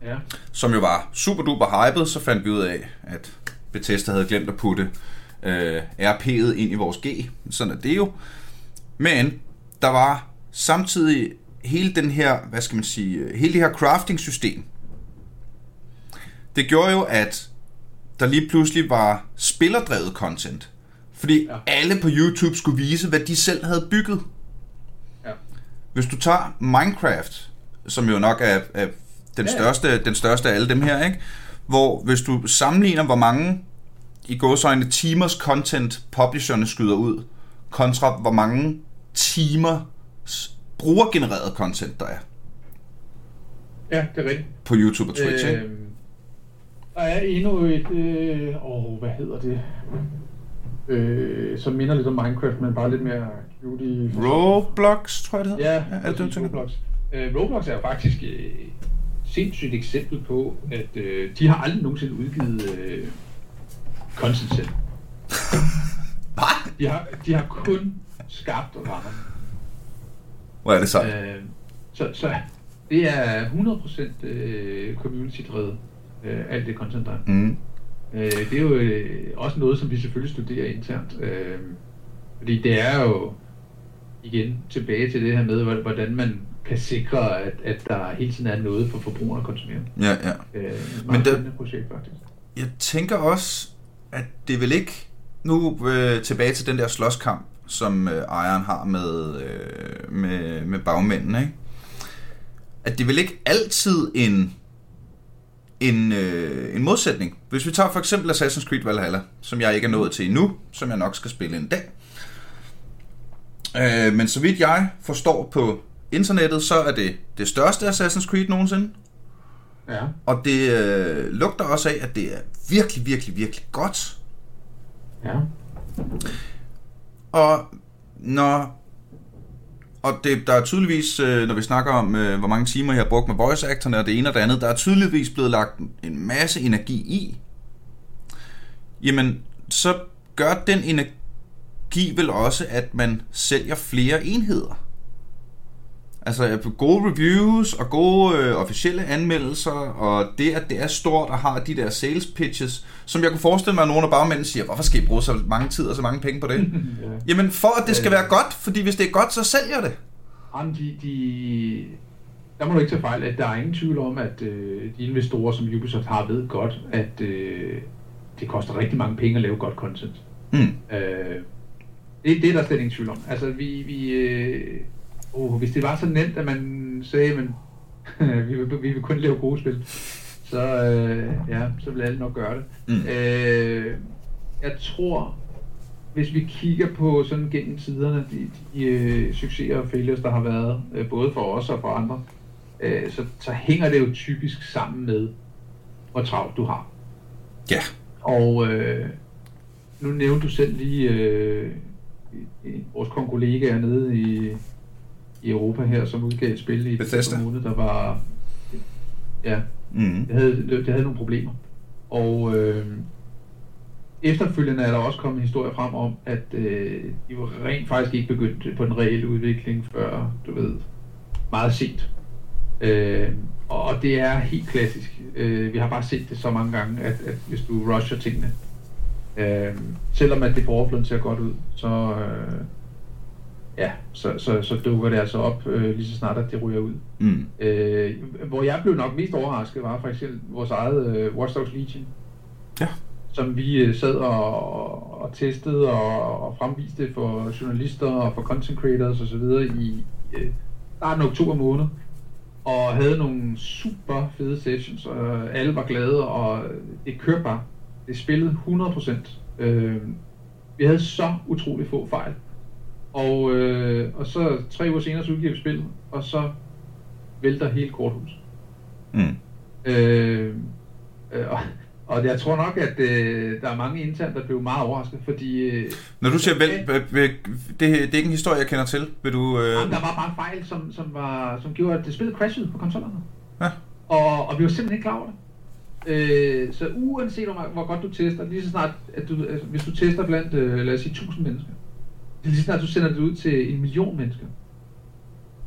ja, som jo var super duper hyped, så fandt vi ud af, at Bethesda havde glemt at putte øh, RP'et ind i vores G. Sådan er det jo. Men der var samtidig hele den her, hvad skal man sige, hele det her crafting system. Det gjorde jo, at der lige pludselig var spillerdrevet content. Fordi ja. Alle på YouTube skulle vise, hvad de selv havde bygget. ja, Hvis du tager Minecraft, som jo nok er, er den, Ja, ja. største, den største af alle dem her, ikke? hvor hvis du sammenligner, hvor mange i gåsøjne timers content publisherne skyder ud, kontra hvor mange timer brugergenereret content der er ja, det er rigtigt. på YouTube og Twitch. Øh, Øhm, der er endnu et, øh, åh, hvad hedder det? Øh, som minder lidt om Minecraft, men bare lidt mere cutie. Roblox, tror jeg det hedder. Ja, ja er det, du tænker? Roblox. Øh, Roblox er jo faktisk øh, sindssygt eksempel på, at øh, de har aldrig nogensinde udgivet øh, content selv. Hvad? De har, de har kun skabt rammerne. Hvor er det så? Øh, så, så det er 100% øh, community-drevet, øh, alt det er. Mm. Øh, det er jo øh, også noget, som vi selvfølgelig studerer internt. Øh, fordi det er jo igen tilbage til det her med, hvor- hvordan man kan sikre, at, at der hele tiden er noget for forbrugerne at konsumere. Ja, ja. Øh, Men der- projekt faktisk. Jeg tænker også, at det vil ikke... Nu øh, tilbage til den der slåskamp, som øh, ejeren har med, øh, med, med bagmændene, ikke? At det vil ikke altid en, en, øh, en modsætning. Hvis vi tager for eksempel Assassin's Creed Valhalla, som jeg ikke er nået til endnu, som jeg nok skal spille en dag. Øh, men så vidt jeg forstår på internettet, så er det det største Assassin's Creed nogensinde. Ja. Og det øh, lugter også af, at det er virkelig, virkelig, virkelig godt. Ja. Og når og det, der er tydeligvis, øh, når vi snakker om, øh, hvor mange timer jeg har brugt med voice actorne og det ene og det andet, der er tydeligvis blevet lagt en masse energi i. Jamen, så gør den energi vel også, at man sælger flere enheder. Altså gode reviews og gode øh, officielle anmeldelser, og det, at det er stort og har de der sales pitches, som jeg kunne forestille mig, at nogle af bagmændene siger, hvorfor skal I bruge så mange tid og så mange penge på det? ja. Jamen for at det skal Øh. være godt, fordi hvis det er godt, så sælger det. Jamen, de, de, der må du ikke tage fejl, at der er ingen tvivl om, at øh, de investorer, som Ubisoft har, ved godt, at øh, det koster rigtig mange penge at lave godt content. Mm. Øh, det, det er der slet ingen tvivl om. Altså, vi, vi, øh, oh, hvis det var så nemt, at man sagde, men vi, vil, vi vil kun lave gode spil, så, øh, ja, så vil alle nok gøre det. Mm. Øh, jeg tror, hvis vi kigger på sådan gennem tiderne, de, de øh, succeser og failures, der har været, øh, både for os og for andre, øh, så, så hænger det jo typisk sammen med, hvor travlt du har. Ja. Og øh, nu nævnte du selv lige øh, vores kollegaer nede i, i Europa her, som udgav et spil i Bethesda. måned, der var... Ja, Mm. det havde, det havde nogle problemer. Og øh, efterfølgende er der også kommet historier frem om, at øh, de var rent faktisk ikke begyndt på den reelle udvikling før, du ved, meget sent. Øh, og det er helt klassisk. Øh, vi har bare set det så mange gange, at, at hvis du rusher tingene, øh, selvom at det på overfladen ser godt ud, så, øh, ja, så, så, så dukker det altså op øh, lige så snart, at det ryger ud. Mm. Øh, hvor jeg blev nok mest overrasket, var for eksempel vores eget øh, Watch Dogs Legion. Ja. Som vi øh, sad og, og testede og, og fremviste for journalister og for content creators osv. i øh, starten af oktober måned. Og havde nogle super fede sessions, og alle var glade, og det kørte bare. Det spillede 100%. Øh, vi havde så utrolig få fejl. Og, øh, og så tre uger senere så udgiver vi spillet, og så vælter hele korthus. Mm. Øh, øh, og, og jeg tror nok, at øh, der er mange internt, der blev meget overrasket, fordi... Øh, Når du siger vel, det, det er ikke en historie, jeg kender til. Vil du... Øh... Jamen, der var bare en fejl, som, som, var, som gjorde, at det spillet crashede på konsollerne. Ja. Og, og vi var simpelthen ikke klar over det. Øh, så uanset hvor, hvor godt du tester, lige så snart, at du, altså, hvis du tester blandt, øh, lad os sige, 1000 mennesker, lige snart du sender det ud til en million mennesker,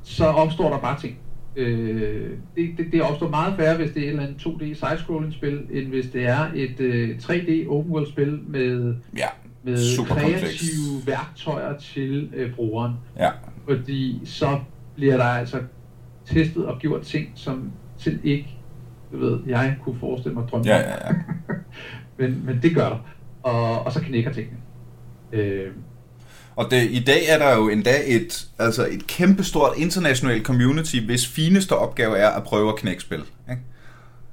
så opstår der bare ting. Øh, det, det, det opstår meget færre, hvis det er et eller andet 2D side-scrolling spil, end hvis det er et øh, 3D open world spil med, ja, med kreative kompleks. værktøjer til øh, brugeren. Ja. Fordi så bliver der altså testet og gjort ting, som selv ikke, du ved, jeg kunne forestille mig drømme ja, ja, ja. men, men det gør der. Og, og så knækker tingene. Øh, og det, i dag er der jo endda et, altså et kæmpestort internationalt community, hvis fineste opgave er at prøve at knække spil. Ikke?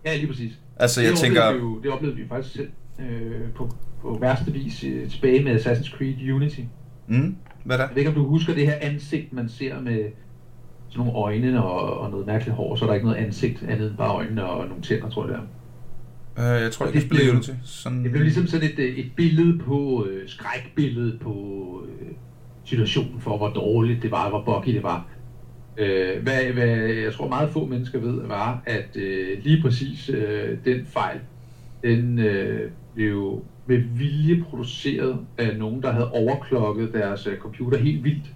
Ja, lige præcis. Altså, jeg det tænker... Vi jo, det oplevede vi faktisk selv øh, på, på værste vis øh, tilbage med Assassin's Creed Unity. Mm, hvad der? Jeg ved ikke, om du husker det her ansigt, man ser med sådan nogle øjne og, og noget mærkeligt hår, så er der ikke noget ansigt andet end bare øjnene og nogle tænder, tror jeg det er. Uh, jeg tror ikke, det blev Unity. Sådan... Det blev ligesom sådan et, et billede på, øh, skrækbillede på øh, situationen for, hvor dårligt det var, hvor buggy det var. Øh, hvad, hvad jeg tror meget få mennesker ved, var, at øh, lige præcis øh, den fejl, den øh, blev med vilje produceret af nogen, der havde overklokket deres øh, computer helt vildt.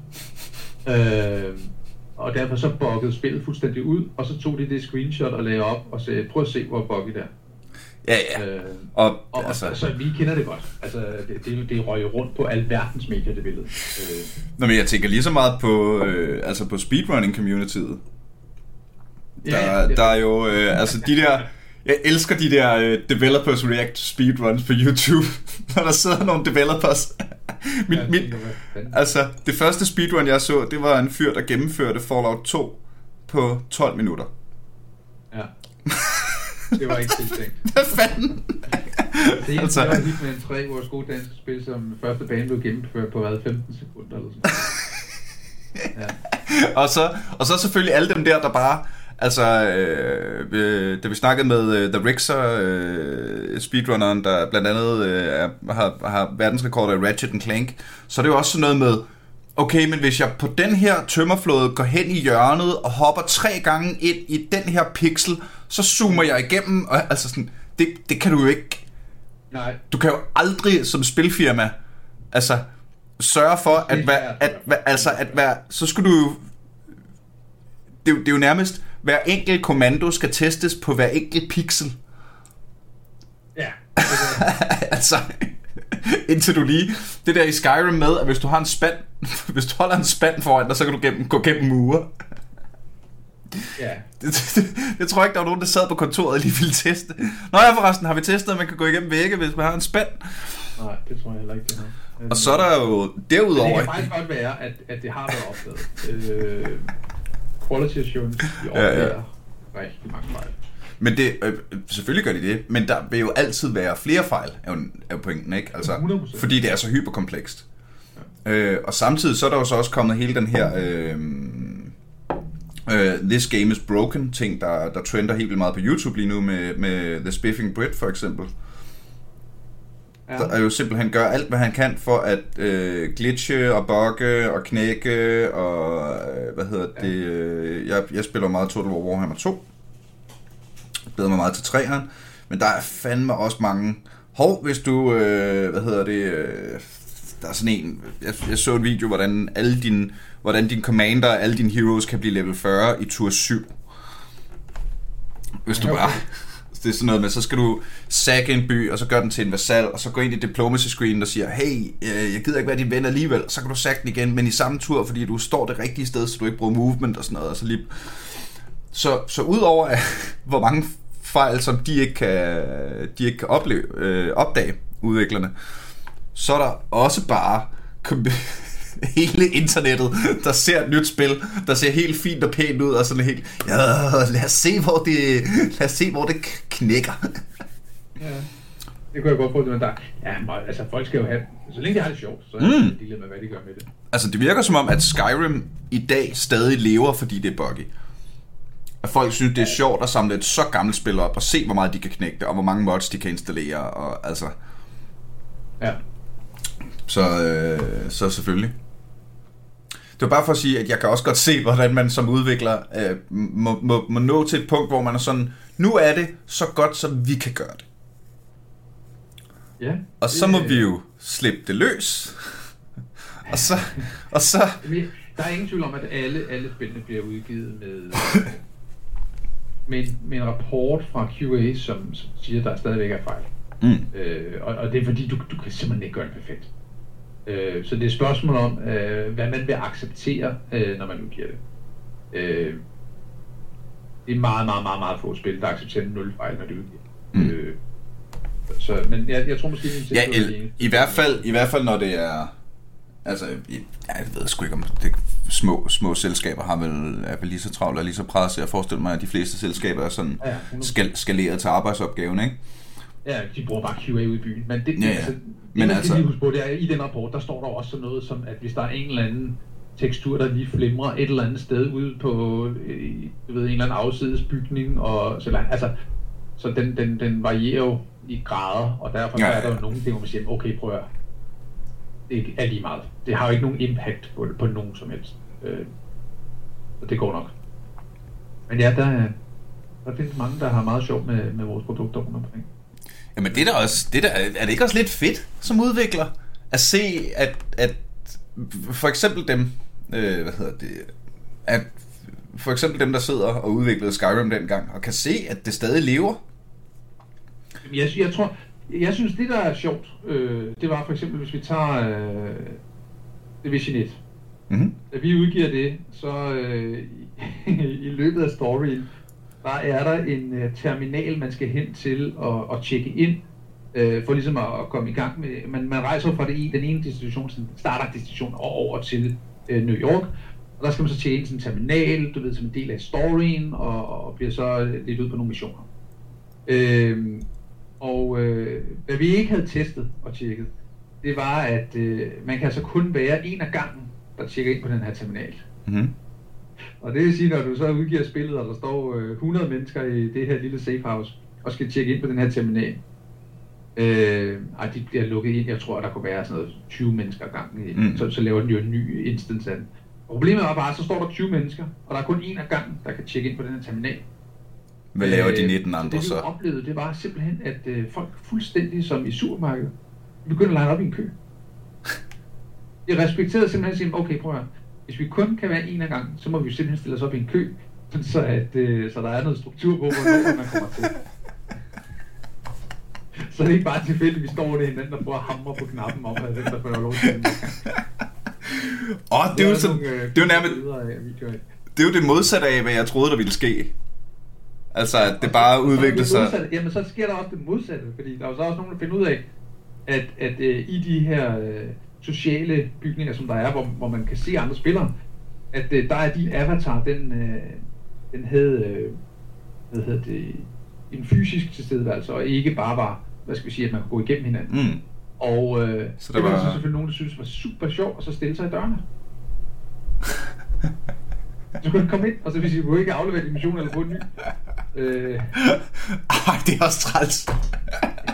Øh, og derfor så buggede spillet fuldstændig ud, og så tog de det screenshot og lagde op og sagde, prøv at se, hvor buggy det er. Ja, ja. Øh, og, og, altså, altså, vi kender det godt. Altså, det, det, det røg rundt på alverdens medier, det billede. Øh. Nå, men jeg tænker lige så meget på, øh, altså på speedrunning-communityet. Der, ja, ja, der er jo, øh, altså de der... Jeg elsker de der øh, developers react speedruns på YouTube, når der sidder nogle developers. mit, ja, mit, altså, det første speedrun, jeg så, det var en fyr, der gennemførte Fallout 2 på 12 minutter. Ja. Det var ikke tiltænkt. Hvad fanden? Det eneste, altså... var Hitman 3, vores gode danske spil, som første bane blev gennemført på hvad, 15 sekunder eller sådan ja. og, så, og så selvfølgelig alle dem der, der bare... Altså, øh, øh, da vi snakkede med uh, The Rixer, øh, speedrunneren, der blandt andet øh, er, har, har verdensrekord af Ratchet Clank, så er det jo også sådan noget med, okay, men hvis jeg på den her tømmerflåde går hen i hjørnet og hopper tre gange ind i den her pixel, så zoomer jeg igennem, og altså sådan, det, det kan du jo ikke. Nej. Du kan jo aldrig som spilfirma, altså, sørge for, at, være, at, at, altså, at være, så skulle du jo, det, det er jo nærmest, hver enkelt kommando skal testes på hver enkelt pixel. Ja. altså, indtil du lige, det der i Skyrim med, at hvis du har en spand, hvis du holder en spand foran dig, så kan du gennem, gå gennem mure. Ja. Det, det, det, tror jeg ikke, der var nogen, der sad på kontoret og lige ville teste. Nå ja, forresten, har vi testet, at man kan gå igennem vægge, hvis man har en spand? Nej, det tror jeg heller ikke, det har. Og så er der jo derudover... Men det kan faktisk godt være, at, at det har været opdaget. Øh, quality assurance i år ja, ja. rigtig mange fejl. Men det, øh, selvfølgelig gør de det, men der vil jo altid være flere fejl, er jo, er jo pointen, ikke? Altså, 100%. fordi det er så hyperkomplekst. Ja. Øh, og samtidig så er der jo så også kommet hele den her... Øh, uh, This Game is Broken ting, der, der trender helt vildt meget på YouTube lige nu med, med The Spiffing Brit for eksempel. Ja. Der er jo simpelthen gør alt, hvad han kan for at øh, glitche og bugge og knække og øh, hvad hedder ja. det, øh, jeg, jeg spiller meget Total War Warhammer 2. Bedre mig meget til træeren, men der er fandme også mange hov, hvis du, øh, hvad hedder det, øh, der er sådan en, jeg, jeg så en video, hvordan alle dine, hvordan din commander, alle dine heroes kan blive level 40 i tur 7. Hvis du Okay. bare, det er sådan noget med, så skal du sække en by, og så gør den til en vasal, og så gå ind i diplomacy screen og siger, hey, øh, jeg gider ikke være din ven alligevel, så kan du sække den igen, men i samme tur, fordi du står det rigtige sted, så du ikke bruger movement og sådan noget, og så lige... Så, så udover at, hvor mange fejl, som de ikke kan, de ikke kan opleve, øh, opdage, udviklerne, så er der også bare hele internettet, der ser et nyt spil, der ser helt fint og pænt ud, og sådan helt, ja, lad os se, hvor det, lad os se, hvor det knækker. Ja. Det kunne jeg godt forestille mig, der... Ja, altså folk skal jo have... Så længe de har det sjovt, så er Mm. det mm. med, hvad de gør med det. Altså, det virker som om, at Skyrim i dag stadig lever, fordi det er buggy. At folk synes, det er sjovt at samle et så gammelt spil op, og se, hvor meget de kan knække det, og hvor mange mods de kan installere, og altså... Ja. Så, øh, så selvfølgelig. Det var bare for at sige, at jeg kan også godt se, hvordan man som udvikler øh, må, må, må nå til et punkt, hvor man er sådan, nu er det så godt, som vi kan gøre det. Ja. Og så må vi jo slippe det løs. og så, og så, Der er ingen tvivl om, at alle, alle spillene bliver udgivet med, med, en, med en rapport fra QA, som, som siger, at der stadigvæk er fejl. mm, Øh, og, og det er fordi, du, du kan simpelthen ikke gøre det perfekt. Øh, så det er et spørgsmål om, øh, hvad man vil acceptere, øh, når man udgiver det. Øh, det er meget, meget, meget, meget få spil, der accepterer nul fejl, når de udgiver. Mm. Øh, så, men jeg, jeg tror måske, min ja, i, i, hvert fald, i hvert fald, når det er, altså, i, ja, jeg ved sgu ikke, om det små, små selskaber har vel, er vel lige så travlt og lige så presset. Jeg forestiller mig, at de fleste selskaber er sådan Ja, 100%. skal, skaleret til arbejdsopgaven, ikke? Ja, de bruger bare QA ude i byen. Men det, Ja, ja. altså, det Men man skal altså- lige huske på, det er, i den rapport, der står der også sådan noget som, at hvis der er en eller anden tekstur, der lige flimrer et eller andet sted ude på øh, du ved, en eller anden afsides bygning, og så, altså, så den, den, den varierer jo i grader, og derfor Ja, ja, er der jo nogle ting, hvor man siger, okay, prøv at det er lige meget. Det har jo ikke nogen impact på, på nogen som helst. Øh, så det går nok. Men ja, der, er- der findes mange, der har meget sjov med, med vores produkter rundt omkring. Jamen det er da også, det er, da, er det ikke også lidt fedt som udvikler? At se, at, at for eksempel dem, øh, hvad hedder det, at for eksempel dem, der sidder og udviklede Skyrim dengang, og kan se, at det stadig lever. Jeg, jeg tror, jeg synes, det der er sjovt, øh, det var for eksempel, hvis vi tager øh, Division 1. Mm-hmm. Da vi udgiver det, så øh, i, løbet af storyen, der er der en øh, terminal, man skal hen til at, og tjekke ind, øh, for ligesom at, at komme i gang med, man, man rejser fra det, i- den ene destination, starter-destination, og over til øh, New York, og der skal man så tjene sådan en terminal, du ved, som en del af storyen, og, og bliver så øh, lidt ud på nogle missioner. Øh, og øh, hvad vi ikke havde testet og tjekket, det var, at øh, man kan altså kun være en af gangen, der tjekker ind på den her terminal. Mm-hmm. Og det vil sige, når du så udgiver spillet, og der står øh, 100 mennesker i det her lille safehouse, og skal tjekke ind på den her terminal. Øh, ej, de bliver lukket ind. Jeg tror, der kunne være sådan noget 20 mennesker gangen. Mm. Så, så laver den jo en ny instance af den. Problemet var bare, at så står der 20 mennesker, og der er kun en af gangen, der kan tjekke ind på den her terminal. Hvad laver de Øh, 19 så andre det, vi så? oplevede, det var simpelthen, at øh, folk fuldstændig som i supermarkedet, de begyndte at line op i en kø. De respekterede simpelthen sige, okay, prøv at høre. Hvis vi kun kan være en af gangen, så må vi simpelthen stille os op i en kø, så, at, øh, så der er noget struktur på, hvornår man kommer til. Så det er ikke bare tilfældigt, at vi står der hinanden og prøver at hamre på knappen om, at hvem der får lov til det. Åh, det er jo sådan, nogle, øh, det er jo nærmest, det er jo det modsatte af, hvad jeg troede, der ville ske. Altså, at det bare det sig. modsatte. Jamen, så sker der også det modsatte, fordi der er jo så også nogen, der finder ud af, at, at øh, i de her øh, sociale bygninger, som der er, hvor, hvor man kan se andre spillere, at øh, der er din avatar, den, øh, den havde, øh, hvad hedder det, en fysisk tilstedeværelse, og ikke bare var, hvad skal vi sige, at man kunne gå igennem hinanden. Mm. Og øh, Så der det var var- så selvfølgelig nogen, der synes var super sjovt, og så stille sig i dørene. Du komme ind, og så hvis I kunne ikke aflevere din mission eller få en ny. Øh, Ej, det er også træls.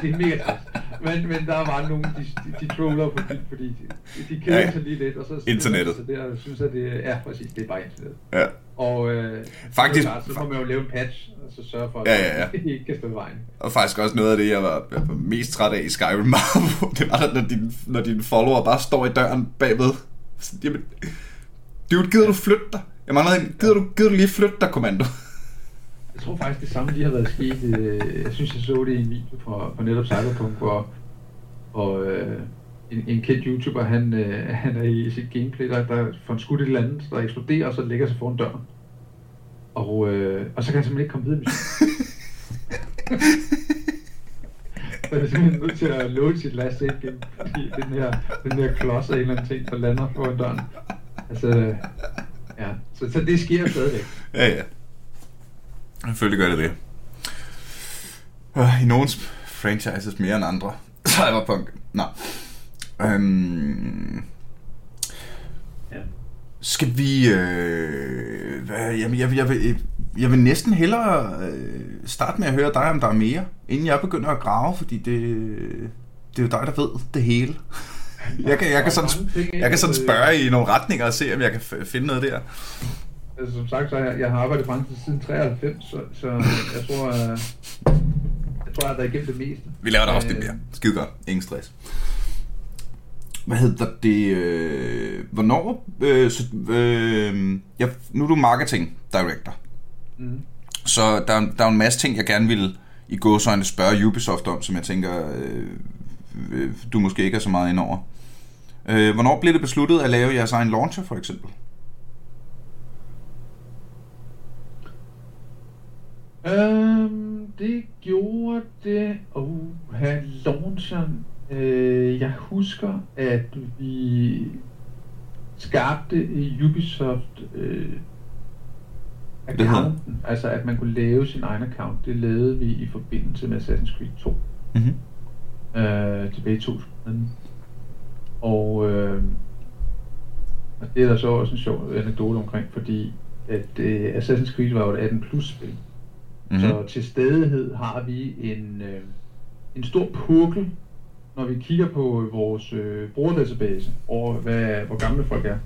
det er mega træls. Men, men der var nogen, de, de, de troller på vildt, fordi de, de keder Ja, sig lige lidt, og så Internettet. Så der, synes, at det er, ja, præcis, det er bare internettet. Ja. Og øh, Faktisk- så, klart, så må man jo lave en patch, og så sørge for, at Ja, ja, ja. det ikke kan stå i vejen. Og faktisk også noget af det, jeg var, jeg var mest træt af i Skyrim det var, når dine, når dine follower bare står i døren bagved. Jamen, dude, gider du flytte dig? Jeg mangler en, gider du, gider du lige flytte dig, kommando? Jeg tror faktisk, det samme lige har været sket. øh, Jeg synes, jeg så det i en video fra, fra netop Cyberpunk, hvor, hvor øh, en, en kendt YouTuber, han, øh, han er i sit gameplay, der, der får en skudt et eller andet, der eksploderer, og så lægger sig foran døren. Og, øh, og så kan han simpelthen ikke komme videre Så er det simpelthen nødt til at load sit last game, fordi den her, den her klods af en eller anden ting, der lander foran døren. Altså, ja. Så, så det sker stadigvæk. Ja, ja. Selvfølgelig gør det det. Øh, I nogens franchises mere end andre. Cyberpunk. Nå. Øhm, Ja. skal vi... Øh, hvad, jamen, jeg, jeg, vil, jeg vil næsten hellere øh, starte med at høre dig, om der er mere, inden jeg begynder at grave, fordi det, det er jo dig, der ved det hele. Jeg kan, jeg kan, sådan, jeg kan sådan spørge i nogle retninger og se, om jeg kan finde noget der. Altså, som sagt, så jeg, jeg har arbejdet i branchen siden 93, så, så jeg tror, øh, jeg tror, jeg har været igennem det meste. Vi laver der også Øh, lidt mere. Skide godt. Ingen stress. Hvad hedder det? Øh, hvornår? Øh, så, øh, jeg, nu er du marketing director. Mm. Så der, er- der er en masse ting, jeg gerne vil i gåsøjne spørge Ubisoft om, som jeg tænker, øh, øh, du måske ikke er så meget ind over. Øh, hvornår blev det besluttet at lave jeres egen launcher, for eksempel? Øhm, det gjorde det... Oh, her launcheren. Øh, jeg husker, at vi skabte i Ubisoft øh, accounten, altså at man kunne lave sin egen account. Det lavede vi i forbindelse med Assassin's Creed 2 Mm-hmm. øh, tilbage i 2000. Og, øh, og det er der så også en sjov anekdote omkring, fordi at øh, Assassin's Creed var jo et 18 plus spil. Mm-hmm. Så til stedighed har vi en, øh, en stor pukkel, når vi kigger på vores øh, brugerdatabase over, hvad, hvor gamle folk er.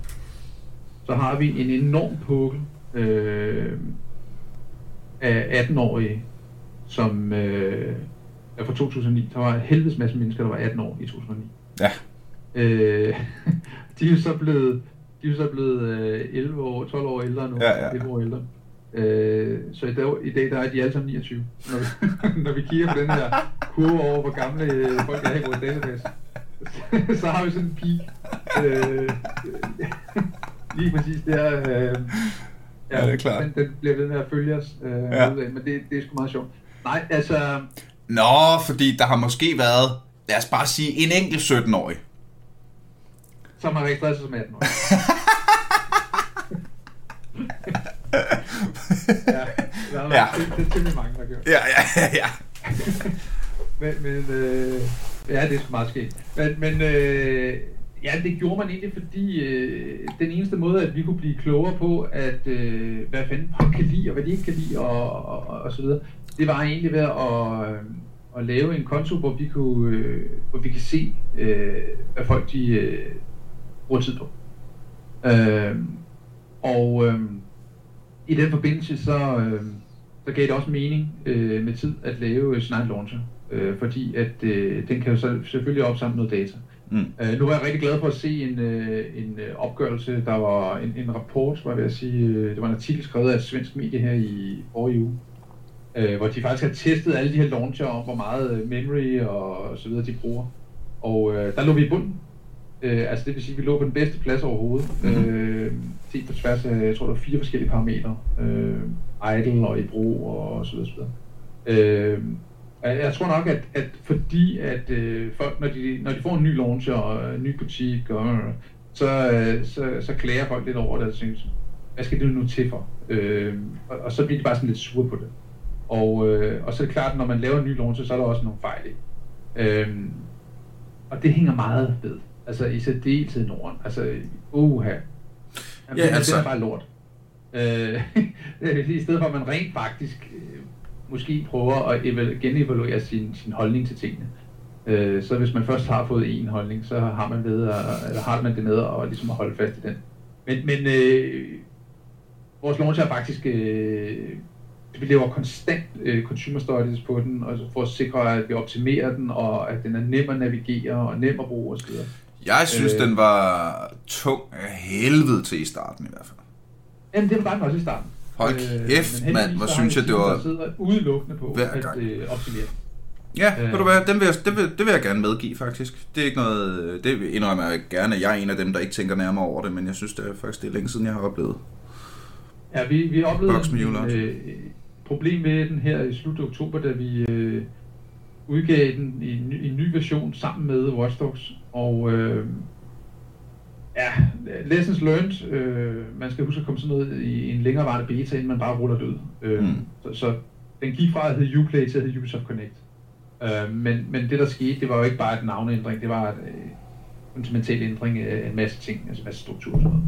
Så har vi en enorm pukkel øh, af 18-årige, som øh, er fra 2009. Der var en helvedes masse mennesker, der var 18 år i 2009. Ja. Øh, de er jo så blevet, de er så blevet øh, 11 år, 12 år ældre nu. Ja, ja. 11 år ældre. Øh, så i dag, i dag der er de alle sammen 29. Når vi, når vi kigger på den her kurve over, hvor gamle øh, folk er i vores database, så har vi sådan en peak. Øh, lige præcis der. Øh, Ja, det er klart. Den, den bliver ved med at følge os. Øh, Ja. ja. Men det, det er sgu meget sjovt. Nej, altså... Nå, fordi der har måske været, lad os bare sige, en enkelt 17-årig. Som har registreret sig som 18 år. ja, der er, Ja. Det, det er temmelig mange, der gjort. Ja, ja, ja, ja. Men, men øh, ja, det er sgu meget sket. Men, men øh, ja, det gjorde man egentlig, fordi øh, den eneste måde, at vi kunne blive klogere på, at øh, hvad fanden folk kan lide, og hvad de ikke kan lide, og, og, og, og så videre, det var egentlig ved at, øh, at lave en konto, hvor vi, kunne, øh, hvor vi kan se, øh, hvad folk de øh, på. Øh, og øh, i den forbindelse, så, øh, så gav det også mening øh, med tid at lave sin egen launcher. Øh, fordi at øh, den kan jo så selvfølgelig opsamle noget data. Mm. Øh, nu var jeg rigtig glad for at se en, øh, en øh, opgørelse, der var en, en rapport, var jeg ved at sige, øh, det var en artikel skrevet af et svensk medie her i forrige uge, øh, hvor de faktisk har testet alle de her launcher om, hvor meget øh, memory og så videre de bruger. Og øh, der lå vi i bunden. Øh, altså det vil sige, at vi lå på den bedste plads overhovedet. Mm-hmm. Øh, set på tværs af, jeg tror, der var fire forskellige parametre. Øh, idle og i brug og så videre. Så videre. Øh, jeg jeg tror nok, at, at fordi at øh, folk, når de, når de får en ny launcher og en ny butik, og, så, øh, så, så klager folk lidt over det og synes, hvad skal det nu til for? Øh, og, og så bliver de bare sådan lidt sure på det. Og, øh, og så er det klart, at når man laver en ny launcher, så er der også nogle fejl i. Øh, og det hænger meget ved. Altså i særdeleshed Norden. Altså, uha. Jamen, Ja, altså. altså- Det er bare lort. Øh, I stedet for at man rent faktisk øh, måske prøver at evalu- genevaluere sin, sin holdning til tingene. Øh, så hvis man først har fået en holdning, så har man ved at, eller har man det med og ligesom at holde fast i den. Men, men øh, vores launcher er faktisk, øh, vi laver konstant øh, consumer studies på den, og for at sikre, at vi optimerer den, og at den er nem at navigere og nem at bruge osv. Jeg synes, øh, den var tung af helvede til i starten i hvert fald. Jamen, det var den også i starten. Hold kæft, øh, mand, hvor synes jeg, det var... Der sidder udelukkende på at øh, optimere Ja, øh, ved du hvad, den vil jeg, det, vil, det vil jeg gerne medgive faktisk. Det er ikke noget, det indrømmer jeg gerne, jeg er en af dem, der ikke tænker nærmere over det, men jeg synes, det er faktisk det er længe siden, jeg har oplevet. Ja, vi, vi oplevede et øh, problem med den her i slut oktober, da vi øh, udgav den i en, en ny version sammen med Watch Dogs, og øh, ja, lessons learned, øh, man skal huske at komme sådan noget i en længerevarende beta, inden man bare ruller det ud. Øh, mm. så, så den gik fra at hedde Uplay til at hedde Ubisoft Connect. Øh, men, men det der skete, det var jo ikke bare et navneændring, det var en øh, fundamental ændring af en masse ting, altså en masse struktur og sådan noget.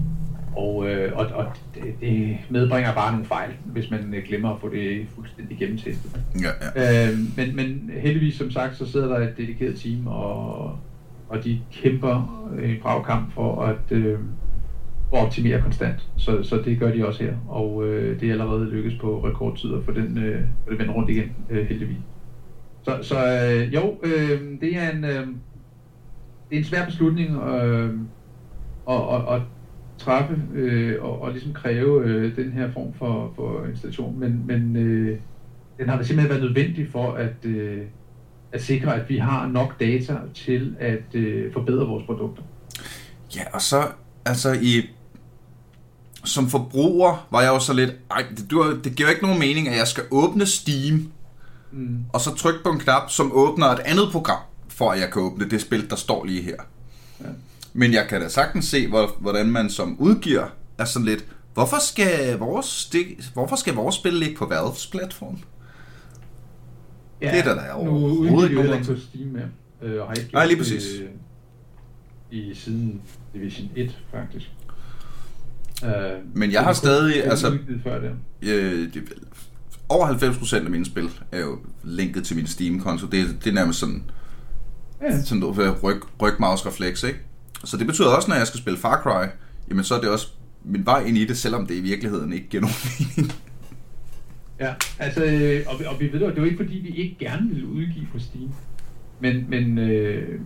Og, øh, og, og det, det medbringer bare nogle fejl, hvis man øh, glemmer at få det fuldstændig gennemtestet. Ja, ja. Øh, men, men heldigvis, som sagt, så sidder der et dedikeret team, og, og de kæmper en brav kamp for at, øh, at optimere konstant. Så, så det gør de også her, og øh, det er allerede lykkes på rekordtid at få den, øh, få det rundt igen, øh, heldigvis. Så, så øh, jo, øh, det er en øh, det er en svær beslutning øh, at, at, at træffe øh, og, og ligesom kræve øh, den her form for, for installation, men, men øh, den har simpelthen været nødvendig for at, øh, at sikre, at vi har nok data til at øh, forbedre vores produkter. Ja, og så altså i som forbruger var jeg jo så lidt, ej, det, du, det giver ikke nogen mening, at jeg skal åbne Steam mm. og så trykke på en knap, som åbner et andet program, for at jeg kan åbne det spil, der står lige her. Ja. Men jeg kan da sagtens se, hvordan man som udgiver er sådan lidt, hvorfor skal vores, det, hvorfor skal vores spil ligge på Valves platform? Ja, det er der, er overhovedet ikke nogen på Steam med, øh, og har ikke Nej, lige præcis. Øh, i siden Division 1, faktisk. Uh, Men jeg har stadig, altså, før det. Øh, det, over 90% af mine spil er jo linket til min Steam-konto. Det, det er nærmest sådan, ja. sådan noget ryg, ryg mouse refleks, ikke? Så det betyder også, når jeg skal spille Far Cry, jamen så er det også min vej ind i det, selvom det i virkeligheden ikke giver nogen mening. Ja, altså, øh, og, og vi ved jo, det er jo ikke fordi, vi ikke gerne vil udgive på Steam. Men, men øh,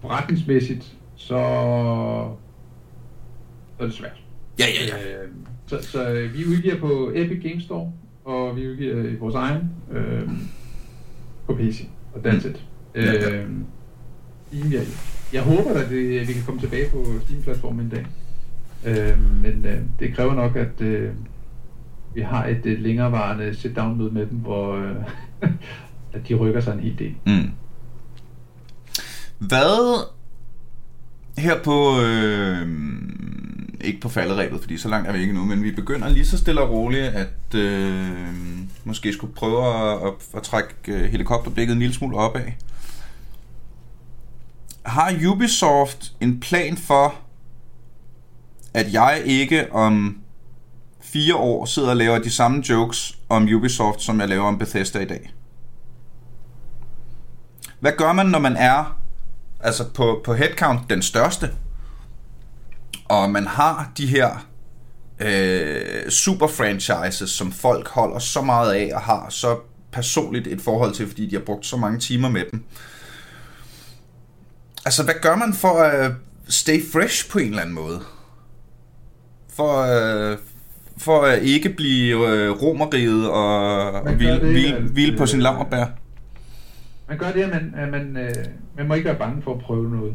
forretningsmæssigt, så, så er det svært. Ja, ja, ja. Øh, så, så vi udgiver på Epic Games Store, og vi udgiver i vores egen øh, på PC, og that's it. Øh, Steam, jeg, jeg håber at vi, at vi kan komme tilbage på Steam-platformen en dag. Øh, men øh, det kræver nok, at øh, vi har et, øh, længerevarende sit-down-møde med dem, hvor øh, at de rykker sig en hel del. Mm. Hvad her på øh, ikke på falderæbet, fordi så langt er vi ikke nu, men vi begynder lige så stille og roligt, at øh, måske skulle prøve at, at, at trække øh, helikopterblikket en lille smule opad. Har Ubisoft en plan for, at jeg ikke om fire år sidder og laver de samme jokes om Ubisoft, som jeg laver om Bethesda i dag? Hvad gør man, når man er altså på, på headcount den største og man har de her øh, super franchises, som folk holder så meget af og har så personligt et forhold til, fordi de har brugt så mange timer med dem. Altså, hvad gør man for at stay fresh på en eller anden måde? For, øh, for at ikke blive øh, romeriet og, og hvile, det, hvile, hvile på sin lammerbær? Man gør det, at man, at man, øh, man må ikke være bange for at prøve noget.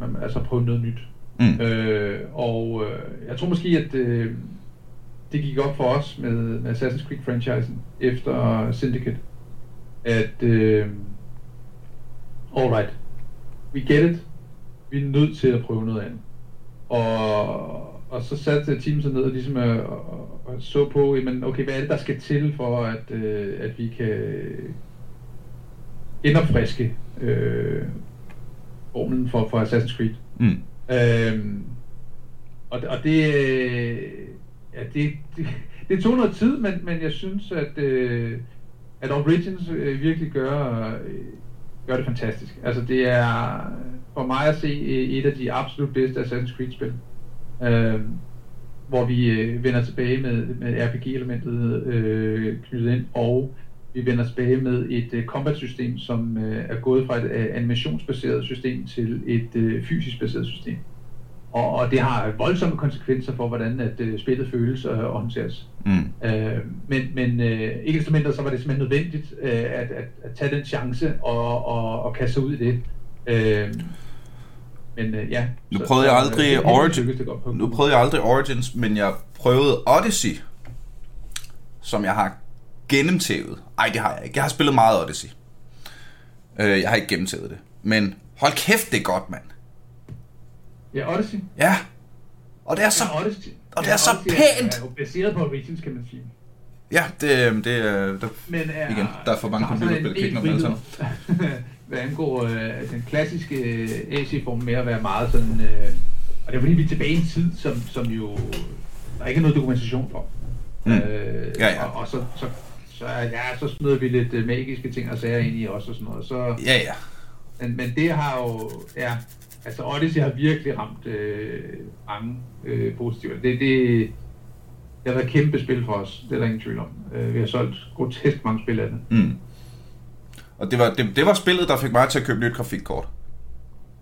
Man, altså prøve noget nyt. Mm. Øh, og øh, jeg tror måske, at øh, det gik op for os med, med Assassin's Creed-franchisen efter Syndicate, at øh, alright, we get it, vi er nødt til at prøve noget andet. Og, og så satte teamet sig ned og ligesom og, og, og så på, jamen, okay, hvad er det, der skal til for, at, øh, at vi kan genopfriske øh, formlen for, for Assassin's Creed. Mm. Øhm, og, og det, ja, det, det, det tog noget tid, men, men jeg synes, at, øh, at Origins øh, virkelig gør, øh, gør det fantastisk. Altså det er for mig at se øh, et af de absolut bedste Assassin's Creed-spil. Øh, hvor vi øh, vender tilbage med, med RPG-elementet øh, knyttet ind, og vi vender tilbage med et øh, combat-system, som øh, er gået fra et øh, animationsbaseret system til et øh, fysisk baseret system. Og, og det har voldsomme konsekvenser for, hvordan at øh, spillet føles og håndteres. Mm. Øh, men men øh, ikke desto mindre, så var det simpelthen nødvendigt øh, at, at, at tage den chance og, og, og kaste sig ud i det. Øh, men øh, ja. Nu prøvede så, jeg aldrig øh, Origins. Nu prøvede jeg aldrig Origins, men jeg prøvede Odyssey, som jeg har gennemtævet. Ej, det har jeg ikke. Jeg har spillet meget Odyssey. Øh, jeg har ikke gennemtævet det. Men hold kæft, det er godt, mand. Ja, Odyssey. Ja. Og det er så, ja, Odyssey. Og det ja, er så Odyssey pænt. Er, er baseret på Origins, kan man sige. Ja, det, det er... Der, Men er, igen, der er for mange computerspil, kan ikke noget Hvad angår øh, den klassiske øh, AC-form med at være meget sådan... Øh, og det er fordi, vi er tilbage i en tid, som, som jo... Der er ikke noget dokumentation for. Mm. Øh, ja, ja. Og, og så, så, så, ja, så smider vi lidt øh, magiske ting og sager ind i også og sådan noget. Så, ja, ja. Men, men det har jo... Ja, altså Odyssey har virkelig ramt øh, mange øh, positive. Det, det, det har været et kæmpe spil for os, det er der ingen tvivl om. Øh, vi har solgt grotesk mange spil af det. Mm. Og det var, det, det var spillet, der fik mig til at købe nyt grafikkort.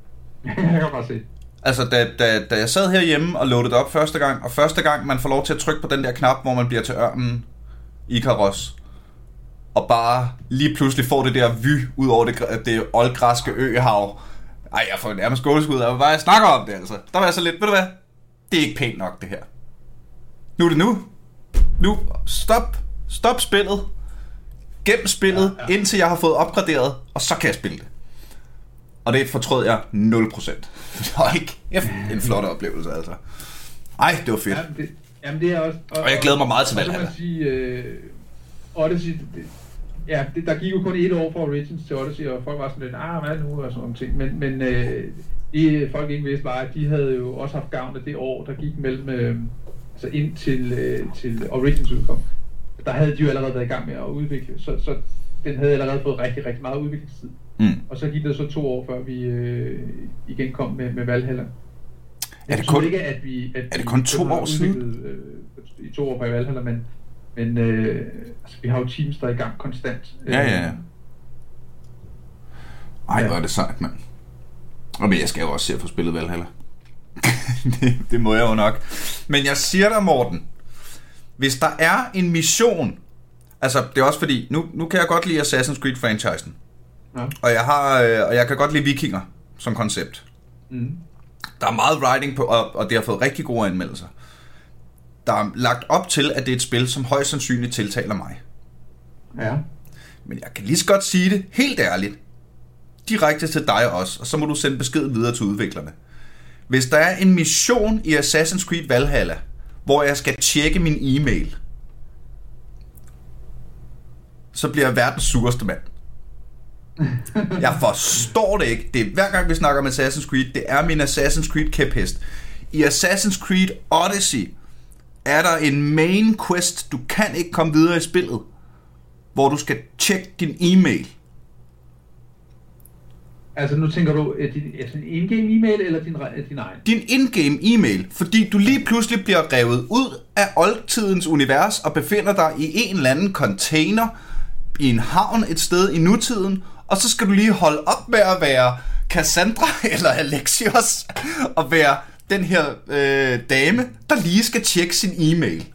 jeg kan bare se. Altså, da, da, da jeg sad herhjemme og loadede op første gang, og første gang man får lov til at trykke på den der knap, hvor man bliver til ørnen i Karos, og bare lige pludselig får det der vy ud over det, det oldgræske øhav. Ej, jeg får nærmest gåskud af, hvad jeg snakker om det, altså. Der var jeg så lidt, ved du hvad? Det er ikke pænt nok, det her. Nu er det nu. Nu, stop. Stop spillet. Gem spillet, ja, ja. indtil jeg har fået opgraderet, og så kan jeg spille det. Og det fortrød jeg 0%. Det ikke en flot oplevelse, altså. Ej, det var fedt. Jamen, det, jamen, det er også... Og, og jeg glæder mig meget til Valhalla. Og sige, uh, Odyssey, det, ja, det, der gik jo kun et år fra Origins til Odyssey, og folk var sådan lidt, ah, hvad nu, og sådan nogle ting. Men, men uh, det folk ikke vidste var, at de havde jo også haft gavn af det år, der gik mellem, uh, altså ind til, uh, til Origins udkom. Der havde de jo allerede været i gang med at udvikle, så, så den havde allerede fået rigtig, rigtig meget udviklingstid. Mm. Og så gik det så to år, før vi øh, igen kom med, med Valhalla. Jeg er det kun, ikke, at vi, at er det kun to år siden? Øh, I to år på Valhalla, men, men øh, altså, vi har jo teams, der er i gang konstant. Ja, ja, ja. Ej, hvor er det sejt, mand. Og men jeg skal jo også se at få spillet Valhalla. det, det må jeg jo nok. Men jeg siger dig, Morten, hvis der er en mission, altså det er også fordi, nu, nu kan jeg godt lide Assassin's Creed-franchisen. Ja. Og, jeg har, øh, og jeg kan godt lide vikinger som koncept. Mm. Der er meget writing på, og, og det har fået rigtig gode anmeldelser. Der er lagt op til, at det er et spil, som højst sandsynligt tiltaler mig. Ja. Men jeg kan lige så godt sige det helt ærligt. Direkte til dig også, og så må du sende besked videre til udviklerne. Hvis der er en mission i Assassin's Creed Valhalla, hvor jeg skal tjekke min e-mail, så bliver jeg verdens sureste mand. Jeg forstår det ikke. Det er hver gang vi snakker om Assassin's Creed, det er min Assassin's Creed kæphest. I Assassin's Creed Odyssey er der en main quest, du kan ikke komme videre i spillet, hvor du skal tjekke din e-mail. Altså nu tænker du, er din, en in-game e-mail eller din, din egen? Din in-game e-mail, fordi du lige pludselig bliver revet ud af oldtidens univers og befinder dig i en eller anden container i en havn et sted i nutiden, og så skal du lige holde op med at være Cassandra eller Alexios og være den her øh, dame, der lige skal tjekke sin e-mail.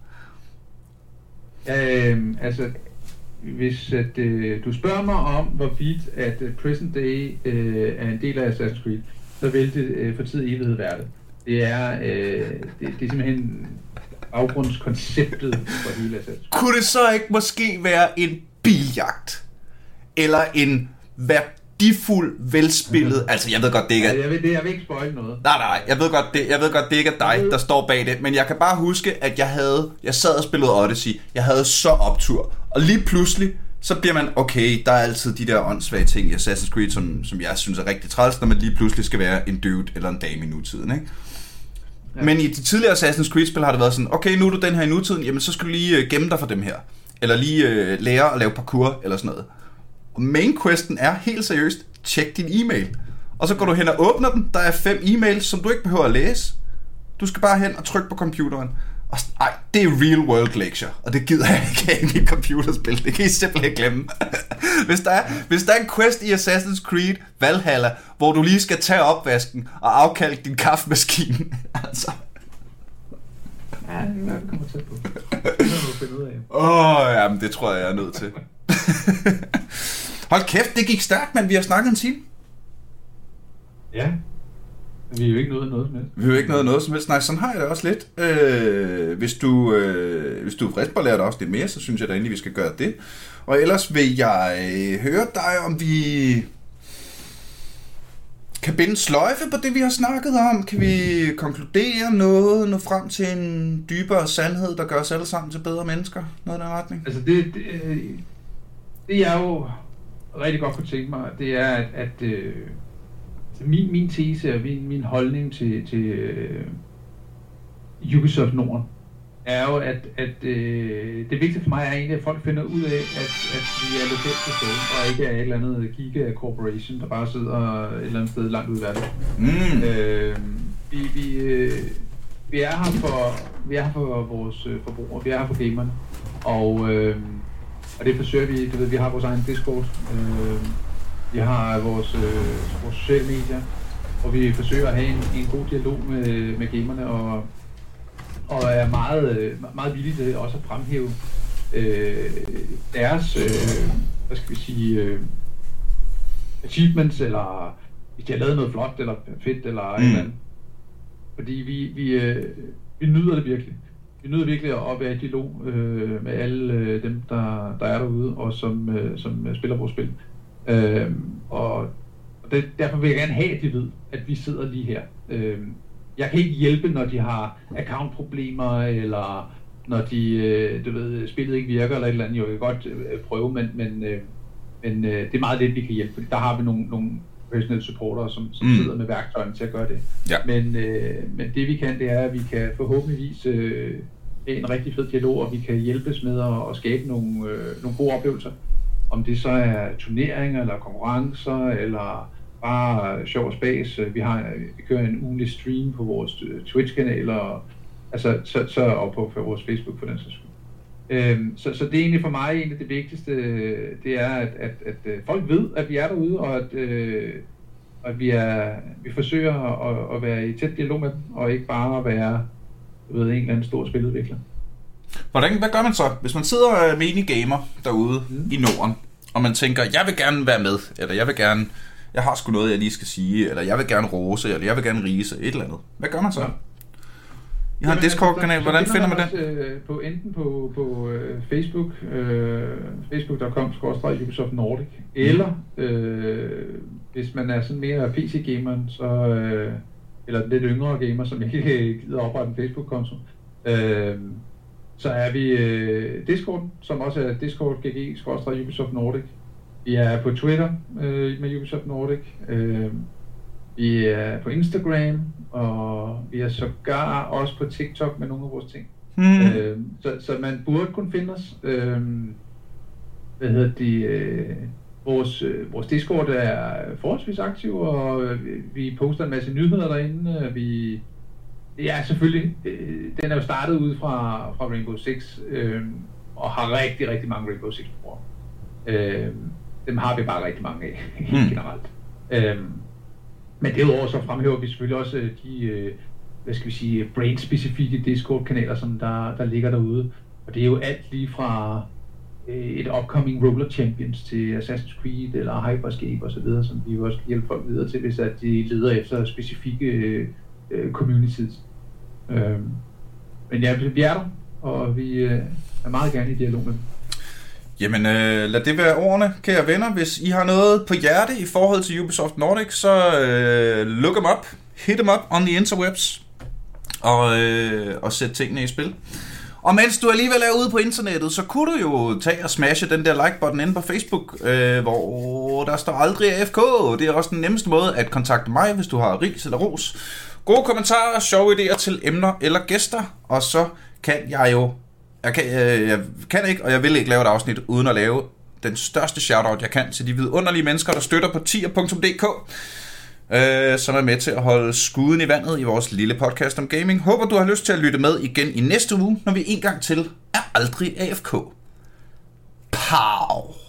Øhm, altså, hvis at, øh, du spørger mig om, hvorvidt at uh, Present Day øh, er en del af Assassin's Creed, så vil det øh, for tid evighed være det. Det er, øh, det, det er simpelthen baggrundskonceptet for hele Assassin's Creed. Kunne det så ikke måske være en biljagt? Eller en værdifuld, velspillet... Mm-hmm. Altså, jeg ved godt, det ikke er... Ja, jeg, ved, det, jeg vil ikke spoil noget. Nej, nej, jeg ved, godt, det, jeg ved godt, det ikke er dig, der står bag det. Men jeg kan bare huske, at jeg havde... Jeg sad og spillede Odyssey. Jeg havde så optur. Og lige pludselig, så bliver man, okay, der er altid de der åndssvage ting i Assassin's Creed, som, som jeg synes er rigtig træls, når man lige pludselig skal være en dude eller en dame i nutiden, ikke? Ja. Men i de tidligere Assassin's Creed-spil har det været sådan, okay, nu er du den her i nutiden, jamen så skal du lige øh, gemme dig for dem her. Eller lige øh, lære at lave parkour, eller sådan noget. Og main questen er helt seriøst, tjek din e-mail. Og så går du hen og åbner den. Der er fem e-mails, som du ikke behøver at læse. Du skal bare hen og trykke på computeren. Og, ej, det er real world lecture, og det gider jeg ikke have i mit computerspil. Det kan I simpelthen glemme. hvis, der er, hvis der er en quest i Assassin's Creed Valhalla, hvor du lige skal tage opvasken og afkalke din kaffemaskine, altså... Ja, det er, kommer tæt på. Det må du finde ud af. Åh, oh, jamen det tror jeg, jeg er nødt til. Hold kæft, det gik stærkt, men vi har snakket en time. Ja. Vi er jo ikke nået noget som helst. Vi har jo ikke noget, noget som helst. Nej, sådan har jeg det også lidt. Øh, hvis, du, øh, hvis du er frisk på at lære dig også lidt mere, så synes jeg da egentlig, vi skal gøre det. Og ellers vil jeg høre dig, om vi kan binde sløjfe på det, vi har snakket om. Kan vi konkludere noget, nå frem til en dybere sandhed, der gør os alle sammen til bedre mennesker? Noget i den retning? Altså det, det, øh, det jeg jo rigtig godt kunne tænke mig, det er, at, at øh, min, min tese og min, min holdning til, til øh, Ubisoft Norden, er jo, at, at øh, det vigtige for mig er egentlig, at folk finder ud af, at, at vi er lokalt til stede, og ikke er et eller andet giga corporation, der bare sidder et eller andet sted langt ude i verden. Mm. Øh, vi, vi, øh, vi er her for, vi er her for vores øh, forbrugere, vi er her for gamerne, og, øh, og det forsøger vi, du ved, vi har vores egen Discord, øh, vi har vores, øh, vores sociale medier, og vi forsøger at have en, en god dialog med, med gamerne, og, og er meget, øh, meget villige til også at fremhæve øh, deres, øh, hvad skal vi sige, øh, achievements, eller hvis de har lavet noget flot, eller fedt, eller mm. et eller andet. Fordi vi, vi, øh, vi nyder det virkelig. Vi nyder virkelig at være i dialog øh, med alle øh, dem, der, der er derude, og som, øh, som øh, spiller vores spil. Øh, og og det, derfor vil jeg gerne have, at de ved, at vi sidder lige her. Øh, jeg kan ikke hjælpe, når de har accountproblemer, eller når de, øh, du ved, spillet ikke virker, eller et eller andet. Jo, jeg kan godt øh, prøve, men, men, øh, men øh, det er meget lidt, vi kan hjælpe, fordi der har vi nogle, nogle professionelle supportere, som, som mm. sidder med værktøjerne til at gøre det. Ja. Men, øh, men det vi kan, det er, at vi kan forhåbentligvis øh, en rigtig fed dialog, og vi kan hjælpes med at, at skabe nogle, øh, nogle gode oplevelser. Om det så er turneringer, eller konkurrencer, eller bare sjov og spas. Vi, har, vi kører en ugenlig stream på vores øh, Twitch-kanal, og, altså, så, så, og på, på vores Facebook for den sags skyld. Øhm, så, så det er egentlig for mig egentlig det vigtigste, det er, at, at, at, at folk ved, at vi er derude, og at, øh, at vi, er, vi forsøger at, at være i tæt dialog med dem, og ikke bare at være ved, en eller anden stor spiludvikler. Hvordan, hvad gør man så, hvis man sidder med en gamer derude mm. i Norden, og man tænker, jeg vil gerne være med, eller jeg vil gerne, jeg har sgu noget, jeg lige skal sige, eller jeg vil gerne rose, eller jeg vil gerne rise, et eller andet. Hvad gør man så? I har en Discord-kanal, hvordan finder man den? Øh, på, enten på, på øh, Facebook, øh, facebook.com Ubisoft Nordic, mm. eller øh, hvis man er sådan mere PC-gamer, så, øh, eller lidt yngre gamer, som ikke gider oprette en Facebook-konto, øh, så er vi øh, Discord, som også er Discord GG Ubisoft Nordic. Vi er på Twitter øh, med Ubisoft Nordic. Øh, vi er på Instagram, og vi er sågar også på TikTok med nogle af vores ting. Mm. Øh, så, så man burde kunne finde os. Øh, hvad hedder det? Øh, vores, øh, vores Discord er forholdsvis aktiv, og øh, vi poster en masse nyheder derinde. Vi, ja, selvfølgelig. Øh, den er jo startet ud fra, fra Rainbow Six, øh, og har rigtig, rigtig mange Rainbow Six brugere. Øh, dem har vi bare rigtig mange af, mm. generelt. Øh, men derudover så fremhæver vi selvfølgelig også øh, de, øh, hvad skal vi sige, øh, brain-specifikke Discord-kanaler, som der, der ligger derude. Og det er jo alt lige fra et upcoming Roller Champions til Assassin's Creed eller Hyperscape osv., som vi jo også kan hjælpe folk videre til, hvis at de leder efter specifikke communities. Øh, men ja, vi er der, og vi er meget gerne i dialog med dem. Jamen, øh, lad det være ordene, kære venner. Hvis I har noget på hjerte i forhold til Ubisoft Nordic, så øh, look them up, hit them up on the interwebs, og, øh, og sæt tingene i spil. Og mens du alligevel er ude på internettet, så kunne du jo tage og smashe den der like-button inde på Facebook, øh, hvor der står aldrig AFK. Det er også den nemmeste måde at kontakte mig, hvis du har ris eller ros. Gode kommentarer, sjove idéer til emner eller gæster, og så kan jeg jo jeg kan, jeg, jeg kan ikke, og jeg vil ikke lave et afsnit uden at lave den største shoutout, jeg kan til de vidunderlige mennesker, der støtter på tier.dk. øh, som er med til at holde skuden i vandet i vores lille podcast om gaming. Håber, du har lyst til at lytte med igen i næste uge, når vi en gang til er aldrig AFK. Pow!